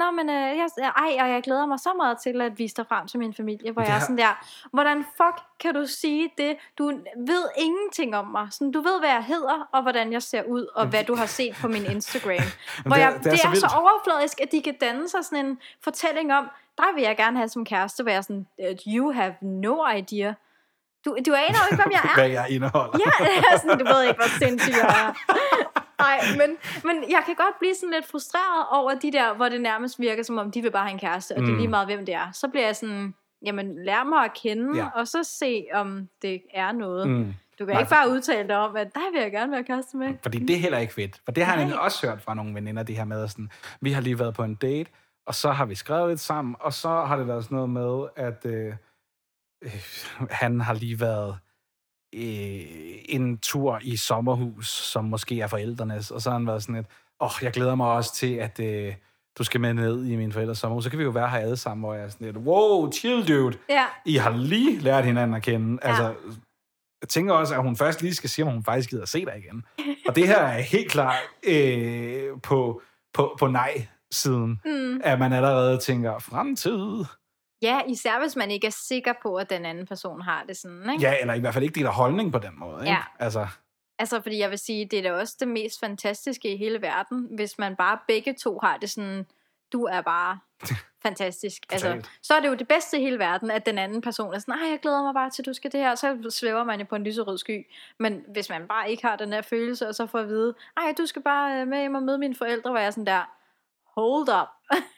Nå, men øh, jeg, ej, og jeg glæder mig så meget til at vise dig frem til min familie, hvor Det jeg er sådan der, hvordan fuck kan du sige det? Du ved ingenting om mig. Sådan, du ved, hvad jeg hedder, og hvordan jeg ser ud, og hvad du har set på min Instagram. hvor det er- jeg, det er det så er, så, vildt. overfladisk, at de kan danne sig sådan en fortælling om, dig vil jeg gerne have som kæreste, hvor jeg sådan, "Øh, you have no idea. Du, du aner jo ikke, hvem jeg er. Hvad jeg indeholder. Ja, sådan, du ved ikke, hvor sindssyg jeg er. Nej, men, men jeg kan godt blive sådan lidt frustreret over de der, hvor det nærmest virker, som om de vil bare have en kæreste, og det er Mm. lige meget, hvem det er. Så bliver jeg sådan, jamen lær mig at kende, Ja. og så se, om det er noget. Mm. Mm. Du kan Nej, ikke bare udtale dig om, at dig vil jeg gerne være kæreste med. Fordi det er heller ikke fedt. For det har jeg nemlig også hørt fra nogle veninder, det her med sådan, vi har lige været på en date, og så har vi skrevet lidt sammen, og så har det været sådan noget med, at øh, øh, han har lige været øh, en tur i sommerhus, som måske er forældrenes, og så har han været sådan et, åh, jeg glæder mig også til, at øh, du skal med ned i min forældres sommerhus. Så kan vi jo være her alle sammen, hvor jeg er sådan lidt, wow, chill dude. Ja. I har lige lært hinanden at kende. Ja. Altså, jeg tænker også, at hun først lige skal sige, om hun faktisk gider at se dig igen. Og det her er helt klart øh, på, på, på nej-siden, Mm. at man allerede tænker, fremtid. Ja, især hvis man ikke er sikker på, at den anden person har det sådan, ikke? Ja, eller i hvert fald ikke deler holdning på den måde. Ikke? Ja. Altså, Altså, fordi jeg vil sige, det er da også det mest fantastiske i hele verden, hvis man bare begge to har det sådan, du er bare fantastisk. altså, så er det jo det bedste i hele verden, at den anden person er sådan, nej, jeg glæder mig bare til, du skal det her, så svæver man jo på en lyserød sky. Men hvis man bare ikke har den der følelse, og så får at vide, nej, du skal bare øh, med hjem og møde mine forældre, hvor jeg er sådan der, hold up.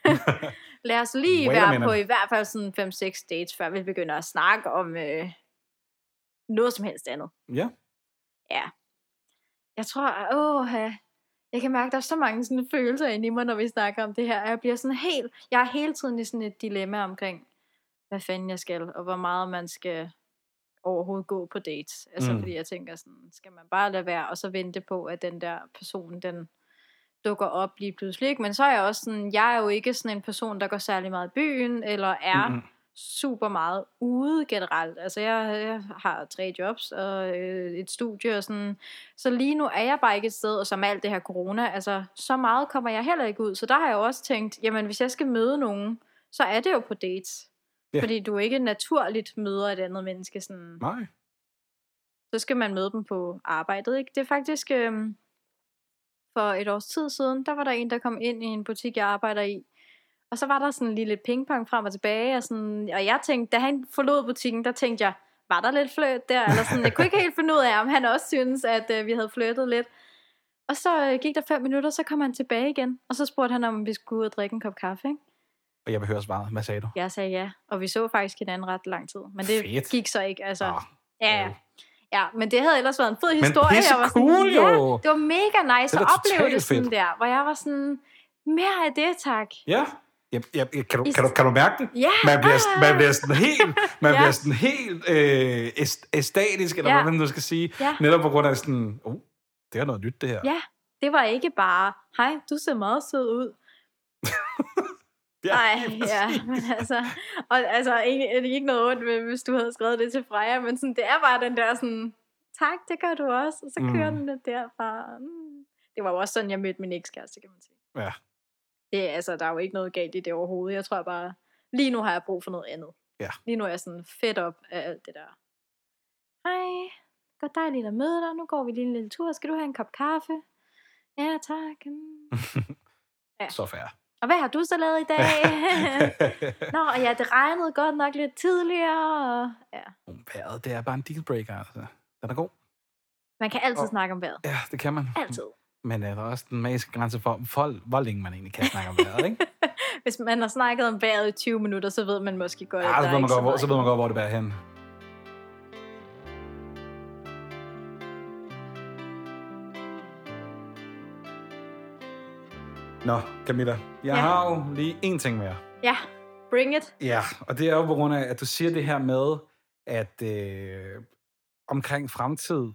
Lad os lige være på i hvert fald sådan 5-6 dates, før vi begynder at snakke om øh, noget som helst andet. ja. Ja. Jeg tror, åh, jeg kan mærke, at der er så mange sådan følelser inde i mig, når vi snakker om det her. Jeg bliver sådan helt, jeg er hele tiden i sådan et dilemma omkring, hvad fanden jeg skal, og hvor meget man skal overhovedet gå på dates. Altså, mm. fordi jeg tænker sådan, skal man bare lade være, og så vente på, at den der person, den dukker op lige pludselig. Ikke? Men så er jeg også sådan, jeg er jo ikke sådan en person, der går særlig meget i byen, eller er Mm-mm. super meget ude generelt. Altså jeg, jeg har tre jobs og øh, et studie og sådan. Så lige nu er jeg bare ikke et sted, og som alt det her corona, altså så meget kommer jeg heller ikke ud. Så der har jeg jo også tænkt, jamen hvis jeg skal møde nogen, så er det jo på dates. Ja. Fordi du ikke naturligt møder et andet menneske sådan. Nej. Så skal man møde dem på arbejdet, ikke? Det er faktisk øh, for et års tid siden, der var der en, der kom ind i en butik, jeg arbejder i. Og så var der sådan lige lidt pingpong frem og tilbage, og, sådan, og jeg tænkte, da han forlod butikken, der tænkte jeg, var der lidt fløt der? Eller sådan, jeg kunne ikke helt finde ud af, om han også synes, at øh, vi havde flyttet lidt. Og så øh, gik der fem minutter, så kom han tilbage igen, og så spurgte han, om vi skulle ud og drikke en kop kaffe. Ikke? Og jeg høre svaret. Hvad sagde du? Jeg sagde ja, og vi så faktisk hinanden ret lang tid. Men det Fedt. gik så ikke. Altså, Nå, ja, ja. Ja, men det havde ellers været en fed Men historie. pisse jeg var sådan, cool, ja, jo. det var mega nice Det at opleve det sådan fedt. der, hvor jeg var sådan, mere af det, tak. Ja. Jeg, jeg, kan, du, kan, du, kan du mærke det? Ja, Man bliver, ah. man bliver sådan helt, man Ja. bliver sådan helt øh, æst- æstatisk, eller Ja. hvad man nu skal sige. Ja. Netop på grund af sådan, oh, det er noget nyt, det her. Ja, det var ikke bare, hej, du ser meget sød ud. Nej, ja, men altså, og altså, ikke, det er ikke noget ondt, hvis du havde skrevet det til Freja, men sådan, det er bare den der sådan, tak, det gør du også, og så kører Mm. den lidt derfra. Mm. Det var jo også sådan, jeg mødte min ekskæreste, kan man sige. Ja. Det, altså, der er jo ikke noget galt i det overhovedet. Jeg tror bare, lige nu har jeg brug for noget andet. Ja. Lige nu er jeg sådan fedt op af alt det der. Hej, godt dejligt at møde dig. Nu går vi lige en lille tur. Skal du have en kop kaffe? Ja, tak. Mm. Ja. Så fair. Og hvad har du så lavet i dag? Nå, og ja, det regnede godt nok lidt tidligere. Og, ja. Vejret, det er bare en dealbreaker, altså. Den er god. Man kan altid Og- snakke om vejret. Ja, det kan man. Altid. Men øh, der er også den magiske grænse for, for, hvor længe man egentlig kan snakke om vejret, ikke? Hvis man har snakket om vejret i 20 minutter, så ved man måske godt, at Ja, der så er ved, man godt, hvor, så ved man godt, hvor det bærer hen. Nå, Camilla, jeg Ja. har jo lige én ting mere. Ja, bring it. Ja, og det er jo på grund af, at du siger det her med, at øh, omkring fremtid,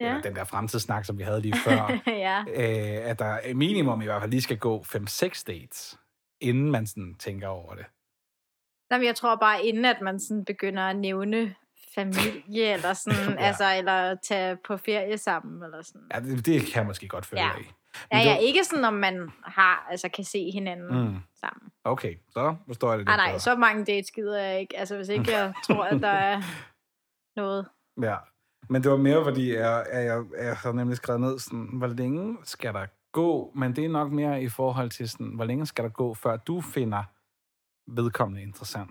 ja. Eller den der fremtidssnak, som vi havde lige før, ja. øh, at der minimum i hvert fald lige skal gå 5-6 dates, inden man sådan tænker over det. Jamen, jeg tror bare, inden at man sådan begynder at nævne familie, eller sådan, ja. altså, eller tage på ferie sammen, eller sådan. Ja, det, det kan jeg måske godt følge Ja. af. Ja, ja, ikke sådan, om man har, altså, kan se hinanden Mm. mm. sammen. Okay, så forstår jeg det Nej, lidt nej, så mange dates gider jeg ikke. Altså, hvis ikke jeg tror, at der er noget. Ja, men det var mere, fordi jeg, jeg, jeg, jeg har nemlig skrevet ned, sådan, hvor længe skal der gå, men det er nok mere i forhold til, sådan, hvor længe skal der gå, før du finder vedkommende interessant.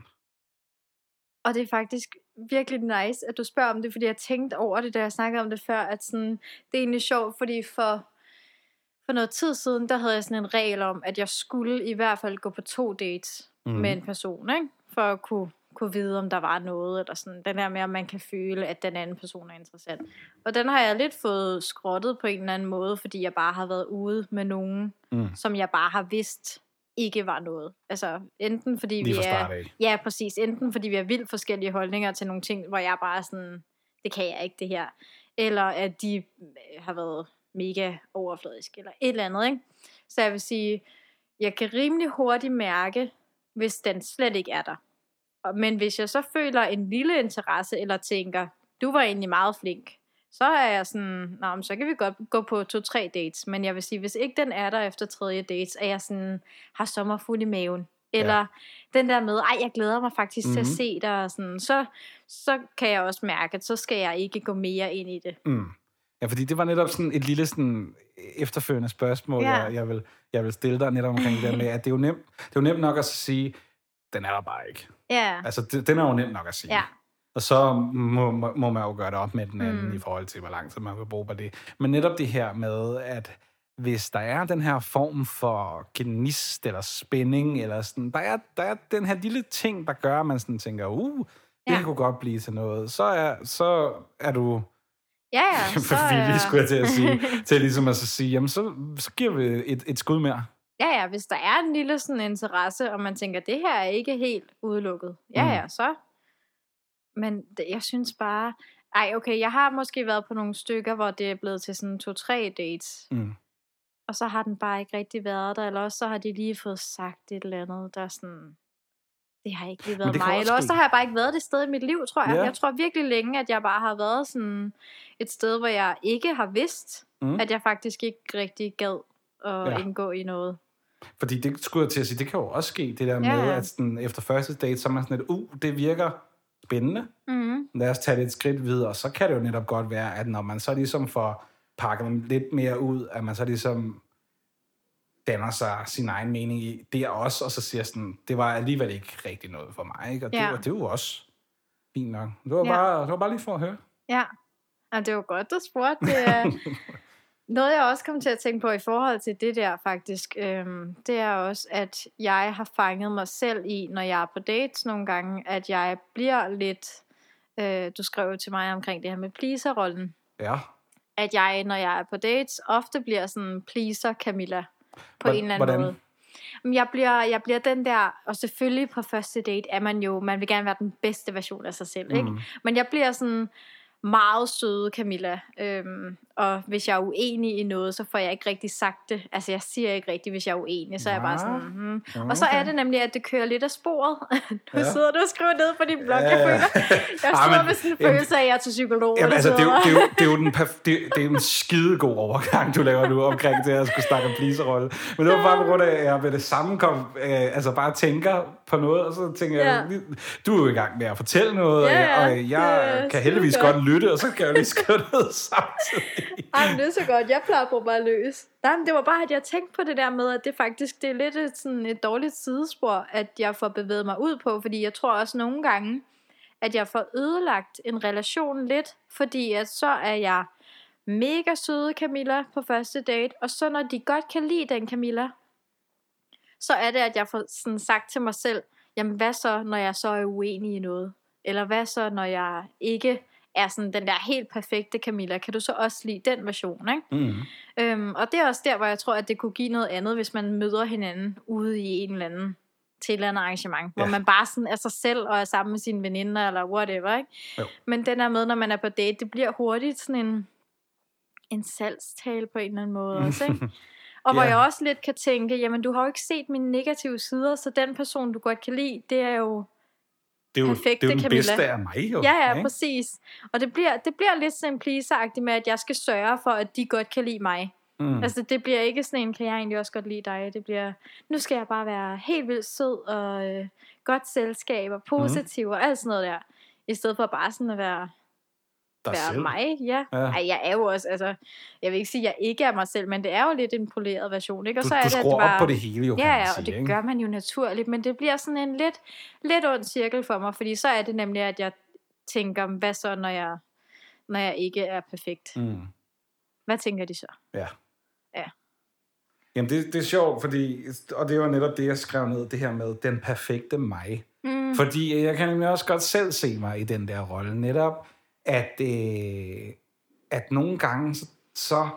Og det er faktisk virkelig nice, at du spørger om det, fordi jeg tænkte over det, da jeg snakkede om det før, at sådan, det er egentlig sjovt, fordi for, for noget tid siden, der havde jeg sådan en regel om, at jeg skulle i hvert fald gå på to dates mm. med en person, ikke? for at kunne, kunne vide, om der var noget, eller sådan, den der med, at man kan føle, at den anden person er interessant. Og den har jeg lidt fået skrottet på en eller anden måde, fordi jeg bare har været ude med nogen, Mm. som jeg bare har vidst ikke var noget. Altså, enten fordi Lige vi er... af. Ja, præcis. Enten fordi vi har vildt forskellige holdninger til nogle ting, hvor jeg bare er sådan, det kan jeg ikke det her. Eller at de øh, har været mega overfladisk, eller et eller andet, ikke? Så jeg vil sige, jeg kan rimelig hurtigt mærke, hvis den slet ikke er der. Men hvis jeg så føler en lille interesse, eller tænker, du var egentlig meget flink, så er jeg sådan, Nå, men så kan vi godt gå på to-tre dates. Men jeg vil sige, hvis ikke den er der efter tredje dates, er jeg sådan, har sommerfuld i maven. Eller ja. den der med, ej, jeg glæder mig faktisk mm-hmm. til at Mhm. se dig, og sådan, så, så kan jeg også mærke, at så skal jeg ikke gå mere ind i det. Mm. Ja, fordi det var netop sådan et lille sådan efterfølgende spørgsmål, Ja. jeg, jeg, vil, jeg vil stille dig netop omkring det der med, at det er jo nemt, det er jo nemt nok at sige, den er der bare ikke. Ja, Altså, det, den er jo nemt nok at sige. ja, Og så må, må, må man jo gøre det op med den anden Mm. i forhold til, hvor lang tid man vil bruge på det. Men netop det her med, at hvis der er den her form for gnist eller spænding, eller sådan, der er, der er den her lille ting, der gør, at man sådan tænker, uh, det ja. kunne godt blive til noget, så er, så er du ja, ja. for villig, skulle jeg til at sige, til ligesom at så sige, jamen så, så giver vi et, et skud mere. Ja, ja, hvis der er en lille sådan interesse, og man tænker, det her er ikke helt udelukket. Ja, Mm. ja, så. Men det, jeg synes bare... Ej, okay, jeg har måske været på nogle stykker, hvor det er blevet til sådan to-tre dates. Mm. Og så har den bare ikke rigtig været der. Eller også så har de lige fået sagt et eller andet, der er sådan... Det har ikke lige været mig. Eller også har jeg bare ikke været det sted i mit liv, tror jeg. Ja. Jeg tror virkelig længe, at jeg bare har været sådan et sted, hvor jeg ikke har vidst, Mm. at jeg faktisk ikke rigtig gad at Ja. indgå i noget. Fordi det skulle jeg til at sige, det kan jo også ske, det der med, Ja, ja. at sådan, efter første date, så er man sådan lidt, uh, det virker spændende. Mm. Lad os tage det et skridt videre. Så kan det jo netop godt være, at når man så ligesom får pakket lidt mere ud, at man så ligesom danner sig sin egen mening i det også, og så siger sådan, det var alligevel ikke rigtig noget for mig. Ikke? Og det, Ja. var, det jo også fint nok. Det var, Ja. bare, det var bare lige for at høre. Ja, og det var godt, du spurgte. Det er noget, jeg også kom til at tænke på i forhold til det der faktisk, øhm, det er også, at jeg har fanget mig selv i, når jeg er på dates nogle gange, at jeg bliver lidt, øh, du skrev jo til mig omkring det her med pleaser-rollen, Ja. at jeg, når jeg er på dates, ofte bliver sådan pleaser Camilla, på Hvor- en eller anden hvordan? måde. Men Jeg bliver, jeg bliver den der, og selvfølgelig på første date er man jo, man vil gerne være den bedste version af sig selv, ikke? Mm. Men jeg bliver sådan meget søde Camilla. Øhm, og hvis jeg er uenig i noget, så får jeg ikke rigtig sagt det. Altså jeg siger ikke rigtig, hvis jeg er uenig, så er jeg bare sådan, hmm. Okay. Og så er det nemlig, at det kører lidt af sporet. Du Ja. sidder du og skriver ned på din blog. Ja, Jeg ja. føler, jeg sidder men- med sådan en jamen- følelse af, at jeg er til psykolog. Jamen, altså, det, er jo, det, er jo, det, er jo den perf- det, det er en skidegod overgang, du laver nu omkring det, at skulle snakke om pleaserrolle. Men det var bare på grund af, at jeg med det samme kom, øh, altså bare tænker på noget, og så tænker Ja. jeg, du er jo i gang med at fortælle noget, Ja, ja, og det jeg er kan heldigvis godt lytte, og så kan jeg lige skrive det samtidig. Ej, men det er så godt. Jeg plejer at bruge bare løs. Jamen, Nej, men det var bare, at jeg tænkte på det der med, at det faktisk det er lidt et, sådan et dårligt sidespor, at jeg får bevæget mig ud på, fordi jeg tror også nogle gange, at jeg får ødelagt en relation lidt, fordi at så er jeg mega søde Camilla på første date, og så når de godt kan lide den Camilla, så er det, at jeg får sådan sagt til mig selv, jamen hvad så, når jeg så er uenig i noget? Eller hvad så, når jeg ikke er sådan den der helt perfekte Camilla? Kan du så også lide den version, ikke? Mm. Øhm, og det er også der, hvor jeg tror, at det kunne give noget andet, hvis man møder hinanden ude i en eller anden til et eller andet arrangement, ja. hvor man bare sådan er sig selv og er sammen med sine veninder eller whatever, ikke? Jo. Men den der med, når man er på date, det bliver hurtigt sådan en, en salgstale på en eller anden måde også, ikke? Og hvor Ja. jeg også lidt kan tænke, jamen du har jo ikke set mine negative sider, så den person, du godt kan lide, det er jo Det er jo, Perfekte det er jo den Camilla. bedste af mig, jo. Ja, ja, ikke? præcis. Og det bliver, det bliver lidt sådan pleaser med, at jeg skal sørge for, at de godt kan lide mig. Mm. Mm. Altså, det bliver ikke sådan en, kan jeg egentlig også godt lide dig? Det bliver, nu skal jeg bare være helt vildt sød og øh, godt selskab og positiv mm. og alt sådan noget der. I stedet for bare sådan at være, Dig være selv. mig. Ja. Ja. Ej, jeg er jo også, altså, jeg vil ikke sige, at jeg ikke er mig selv, men det er jo lidt en poleret version, ikke? Og Du, så er du det, at det bare, op på det hele, jo, Ja, ja, sige, og det ikke? gør man jo naturligt, men det bliver sådan en lidt, lidt ond cirkel for mig, fordi så er det nemlig, at jeg tænker, hvad så, når jeg, når jeg ikke er perfekt? Mm. Hvad tænker de så? Ja. Ja. Jamen, det, det er sjovt, fordi, og det var netop det, jeg skrev ned, det her med den perfekte mig. Mm. Fordi jeg kan nemlig også godt selv se mig i den der rolle. Netop, at, øh, at nogle gange, så, så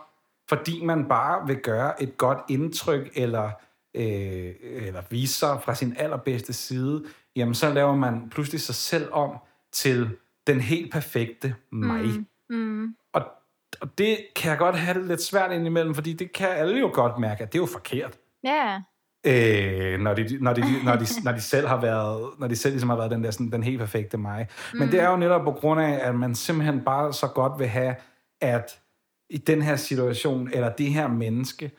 fordi man bare vil gøre et godt indtryk, eller, øh, eller vise sig fra sin allerbedste side, jamen så laver man pludselig sig selv om til den helt perfekte mig. Mm. Mm. Og og det kan jeg godt have det lidt svært indimellem, fordi det kan alle jo godt mærke, at det er jo forkert. Ja, Øh, når, de, når, de, når, de, når de selv har været, når de selv ligesom har været den der sådan, den helt perfekte mig. Men mm. det er jo netop på grund af, at man simpelthen bare så godt vil have, at i den her situation, eller det her menneske,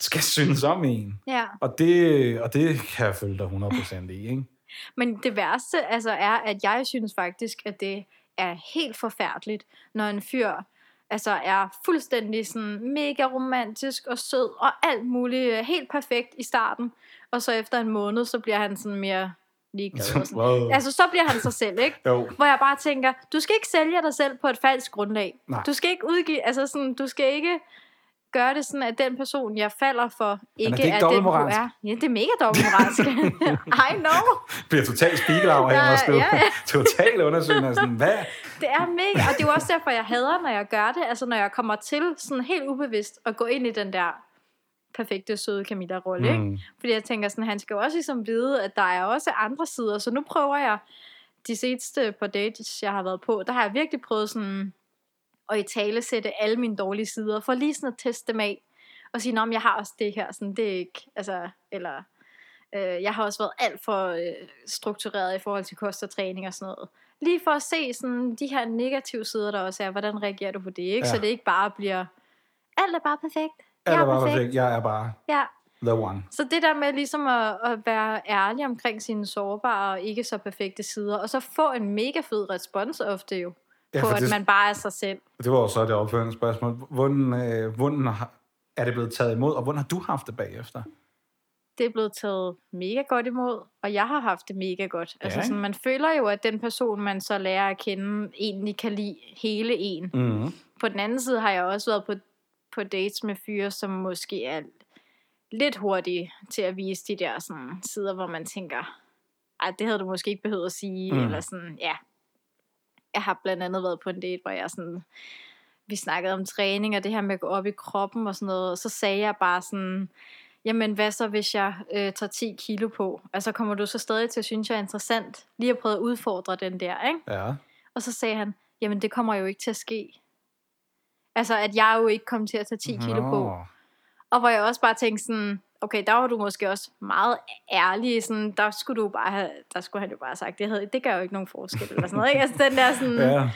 skal synes om en. ja. Og det, og det kan jeg følge dig 100% i, ikke? Men det værste altså, er, at jeg synes faktisk, at det er helt forfærdeligt, når en fyr altså, er fuldstændig sådan mega romantisk og sød og alt muligt øh, helt perfekt i starten. Og så efter en måned, så bliver han sådan mere ligeglad. Sådan. Wow. Altså, så bliver han sig selv, ikke? Jo. Hvor jeg bare tænker, du skal ikke sælge dig selv på et falsk grundlag. Nej. Du skal ikke udgive, altså sådan, du skal ikke gøre det sådan, at den person, jeg falder for, ikke det ikke er den, du er. Ja, det er mega dobbeltmoralsk. I know. Bliver totalt spiegelau af Ja, at skrive ja, ja. total undersøgende. Sådan, hvad? Det er mega, og det er jo også derfor, jeg hader, når jeg gør det. Altså, når jeg kommer til sådan helt ubevidst at gå ind i den der perfekte, søde Camilla-rolle, mm. ikke? Fordi jeg tænker sådan, han skal jo også ligesom vide, at der er også andre sider. Så nu prøver jeg de seneste par dates, jeg har været på, der har jeg virkelig prøvet sådan at i tale sætte alle mine dårlige sider, for lige sådan at teste dem af, og sige, om jeg har også det her, sådan, det er ikke, altså, eller, øh, jeg har også været alt for øh, struktureret i forhold til kost og træning og sådan noget. Lige for at se sådan, de her negative sider, der også er, hvordan reagerer du på det, ikke? Ja. Så det ikke bare bliver, alt er bare perfekt. Ja, Jeg det var perfekt. Jeg er bare Ja, the one. så det der med ligesom at, at være ærlig omkring sine sårbare og ikke så perfekte sider, og så få en mega fed respons ofte jo, Ja, på at det, man bare er sig selv. det var jo så det opførende spørgsmål. Hvordan, øh, hvordan er det blevet taget imod, og hvordan har du haft det bagefter? Det er blevet taget mega godt imod, og jeg har haft det mega godt. Altså ikke? sådan, man føler jo, at den person, man så lærer at kende, egentlig kan lide hele en. Mm. På den anden side har jeg også været på, på dates med fyre, som måske er lidt hurtige til at vise de der sådan, sider, hvor man tænker, ej, det havde du måske ikke behøvet at sige, mm. eller sådan, ja. Jeg har blandt andet været på en date, hvor jeg sådan, vi snakkede om træning, og det her med at gå op i kroppen og sådan noget, og så sagde jeg bare sådan, jamen hvad så, hvis jeg øh, tager 10 kilo på? Altså kommer du så stadig til at synes, jeg er interessant? Lige at prøve at udfordre den der, ikke? Ja. Og så sagde han, jamen det kommer jo ikke til at ske. Altså, at jeg jo ikke kom til at tage 10 kilo på. Og hvor jeg også bare tænkte sådan, okay, der var du måske også meget ærlig, sådan, der skulle du bare have, der skulle han jo bare have sagt, det, havde, det gør jo ikke nogen forskel, eller sådan noget, ikke? Altså den der sådan, ja.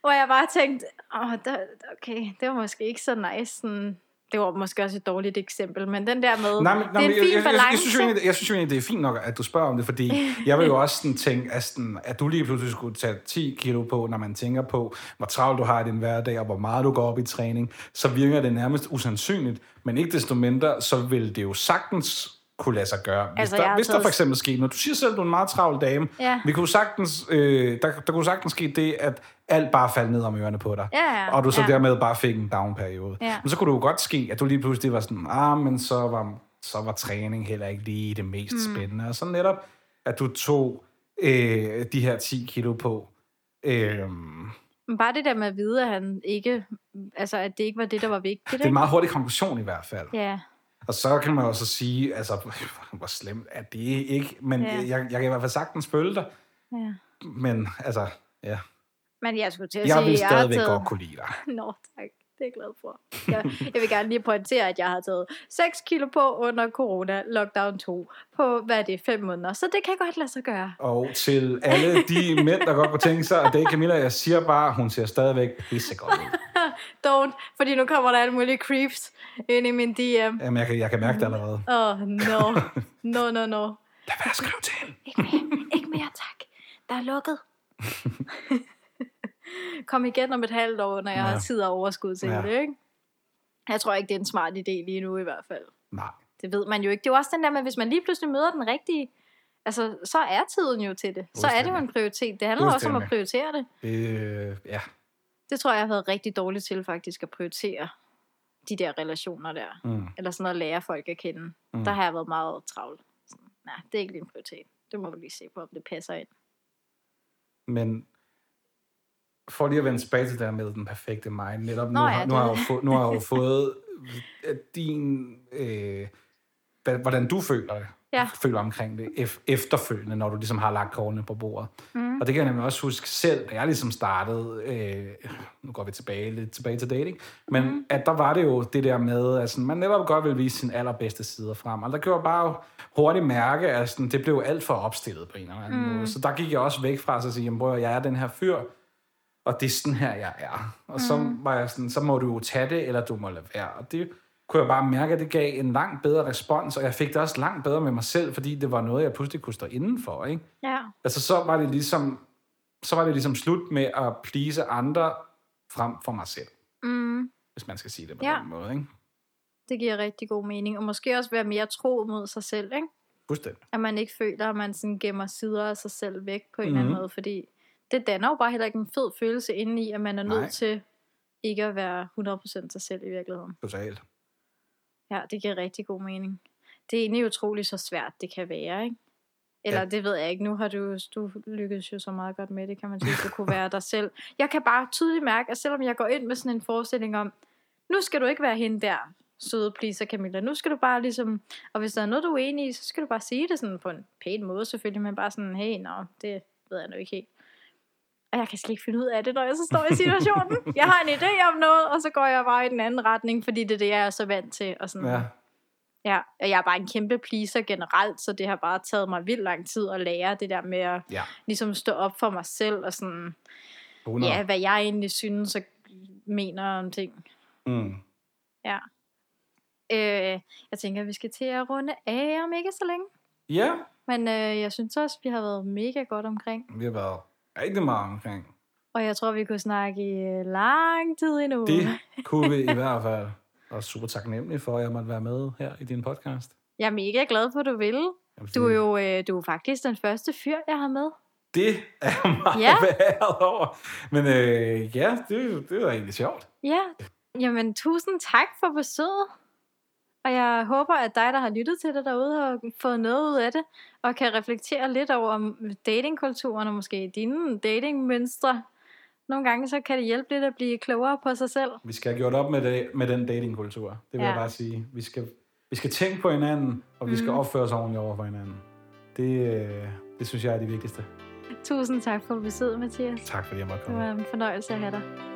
Hvor jeg bare tænkte, åh, der, okay, det var måske ikke så nice, sådan, det var måske også et dårligt eksempel, men den der med, Nej, men, nej, det er en fin jeg, jeg, jeg, balance. jeg, synes jo egentlig, jeg synes jo egentlig, det er fint nok, at du spørger om det, fordi jeg vil jo også sådan tænke, at, sådan, at du lige pludselig skulle tage 10 kilo på, når man tænker på, hvor travlt du har i din hverdag, og hvor meget du går op i træning, så virker det nærmest usandsynligt. Men ikke desto mindre, så vil det jo sagtens kunne lade sig gøre. Hvis, Altså, der, hvis der taget- for eksempel sker, når du siger selv, du er en meget travl dame, Ja. vi kunne sagtens, øh, der, der kunne sagtens ske det, at alt bare faldt ned om ørerne på dig. Ja, ja, og du så ja. dermed bare fik en down-periode. Ja. Men så kunne det jo godt ske, at du lige pludselig var sådan, ah, men så var, så var træning heller ikke lige det mest mm. spændende. Og så netop, at du tog øh, de her 10 kilo på. Øh, bare det der med at vide, at han ikke, altså at det ikke var det, der var vigtigt, det er en meget hurtig konklusion i hvert fald. Ja, Og så kan man jo så sige, altså, hvor slemt er det ikke? Men Ja. jeg, jeg kan i hvert fald sagtens følge dig. ja. Men altså, ja. Men jeg skulle til at Jeg sige, vil jeg stadigvæk taget... godt kunne lide dig. Nå, tak. Det er jeg glad for. Jeg, jeg vil gerne lige pointere, at jeg har taget 6 kilo på under corona lockdown 2 på, hvad er det, 5 måneder. Så det kan godt lade sig gøre. Og til alle de mænd, der godt kunne tænke sig, at det er Camilla, jeg siger bare, hun ser stadigvæk pissegodt ud. Don't, fordi nu kommer der alle mulige creeps ind i min DM. Jamen, jeg kan, jeg kan mærke det allerede. Åh, oh, no. No, no, no. Lad være at skrive til hende. Ikke mere, ikke mere, tak. Der er lukket. Kom igen om et halvt år, når jeg Ja. har tid og overskud til Ja. det, ikke? Jeg tror ikke, det er en smart idé lige nu i hvert fald. Nej. Det ved man jo ikke. Det er jo også den der med, hvis man lige pludselig møder den rigtige, altså, så er tiden jo til det. Så er det jo en prioritet. Det handler også om at prioritere det. Øh, ja. Det tror jeg, jeg har været rigtig dårlig til faktisk at prioritere de der relationer der. Mm. Eller sådan at lære folk at kende. Mm. Der har jeg været meget travl. Sådan, Nej, det er ikke lige en prioritet. Det må vi lige se på, om det passer ind. Men for lige at vende tilbage til det der med den perfekte mig, netop nu, Nå har, ja, nu, det- har jeg jo få, nu har jeg jo fået øh, din, øh, hvordan du føler det, Ja. føler omkring det, ef- efterfølgende, når du ligesom har lagt kortene på bordet. Mm. Og det kan jeg nemlig også huske selv, da jeg ligesom startede, øh, nu går vi tilbage lidt tilbage til dating, men mm. at der var det jo det der med, at sådan, man netop godt vil vise sin allerbedste sider frem. Og der gjorde bare hurtigt mærke, at sådan, det blev alt for opstillet på en eller anden mm. måde. Så der gik jeg også væk fra sig at sige, jamen, bror, jeg er den her fyr, og det er sådan her, jeg er. Og mm. så var jeg sådan, så må du jo tage det, eller du må lade være. Og det kunne jeg bare mærke, at det gav en langt bedre respons, og jeg fik det også langt bedre med mig selv, fordi det var noget, jeg pludselig kunne stå indenfor, ikke? Ja. Altså, så var det ligesom, så var det ligesom slut med at please andre frem for mig selv. Mm. Hvis man skal sige det på Ja. den måde, ikke? Det giver rigtig god mening. Og måske også være mere tro mod sig selv, ikke? Fuldstændig. At man ikke føler, at man sådan gemmer sider af sig selv væk på en mm-hmm. eller anden Mhm. måde. Fordi det danner jo bare heller ikke en fed følelse indeni, at man er nødt Nej. til ikke at være 100% sig selv i virkeligheden. Totalt. Ja, det giver rigtig god mening. Det er egentlig utroligt så svært, det kan være, ikke? Eller Ja. det ved jeg ikke. Nu har du, du lykkedes jo så meget godt med det, kan man sige. Du kunne være dig selv. Jeg kan bare tydeligt mærke, at selvom jeg går ind med sådan en forestilling om, nu skal du ikke være hende der, søde pleaser Camilla. Nu skal du bare ligesom, og hvis der er noget, du er enig i, så skal du bare sige det sådan på en pæn måde selvfølgelig, men bare sådan, hey, nå, det ved jeg nu ikke helt. Og jeg kan slet ikke finde ud af det, når jeg så står i situationen. jeg har en idé om noget, og så går jeg bare i den anden retning, fordi det er det, jeg er så vant til. Og sådan, Ja. Ja, og jeg er bare en kæmpe pleaser generelt, så det har bare taget mig vildt lang tid at lære det der med at Ja. ligesom stå op for mig selv, og sådan, 100. ja, hvad jeg egentlig synes og mener om ting. Mm. Ja. Øh, jeg tænker, vi skal til at runde af om ikke så længe. Ja, Men øh, jeg synes også, vi har været mega godt omkring. vi har været rigtig meget omkring. Og jeg tror, vi kunne snakke i øh, lang tid endnu. Det kunne vi i hvert fald. Og super taknemmelig for, at jeg måtte være med her i din podcast. Jeg er mega glad for, at du vil. Jamen, Du er jo øh, du er faktisk den første fyr, jeg har med. Det er meget Ja. været over. Men øh, ja, det, det var egentlig sjovt. Ja, jamen tusind tak for besøget. Og jeg håber, at dig, der har lyttet til det derude, har fået noget ud af det, og kan reflektere lidt over datingkulturen og måske dine datingmønstre. Nogle gange så kan det hjælpe lidt at blive klogere på sig selv. Vi skal have gjort op med, det, med den datingkultur. Det vil ja. jeg bare sige. Vi skal, vi skal tænke på hinanden, og vi skal Mhm. opføre os ordentligt over for hinanden. Det, øh, det synes jeg er det vigtigste. Tusind tak for besøget, Mathias. Tak fordi jeg måtte Det komme. var en fornøjelse at have dig.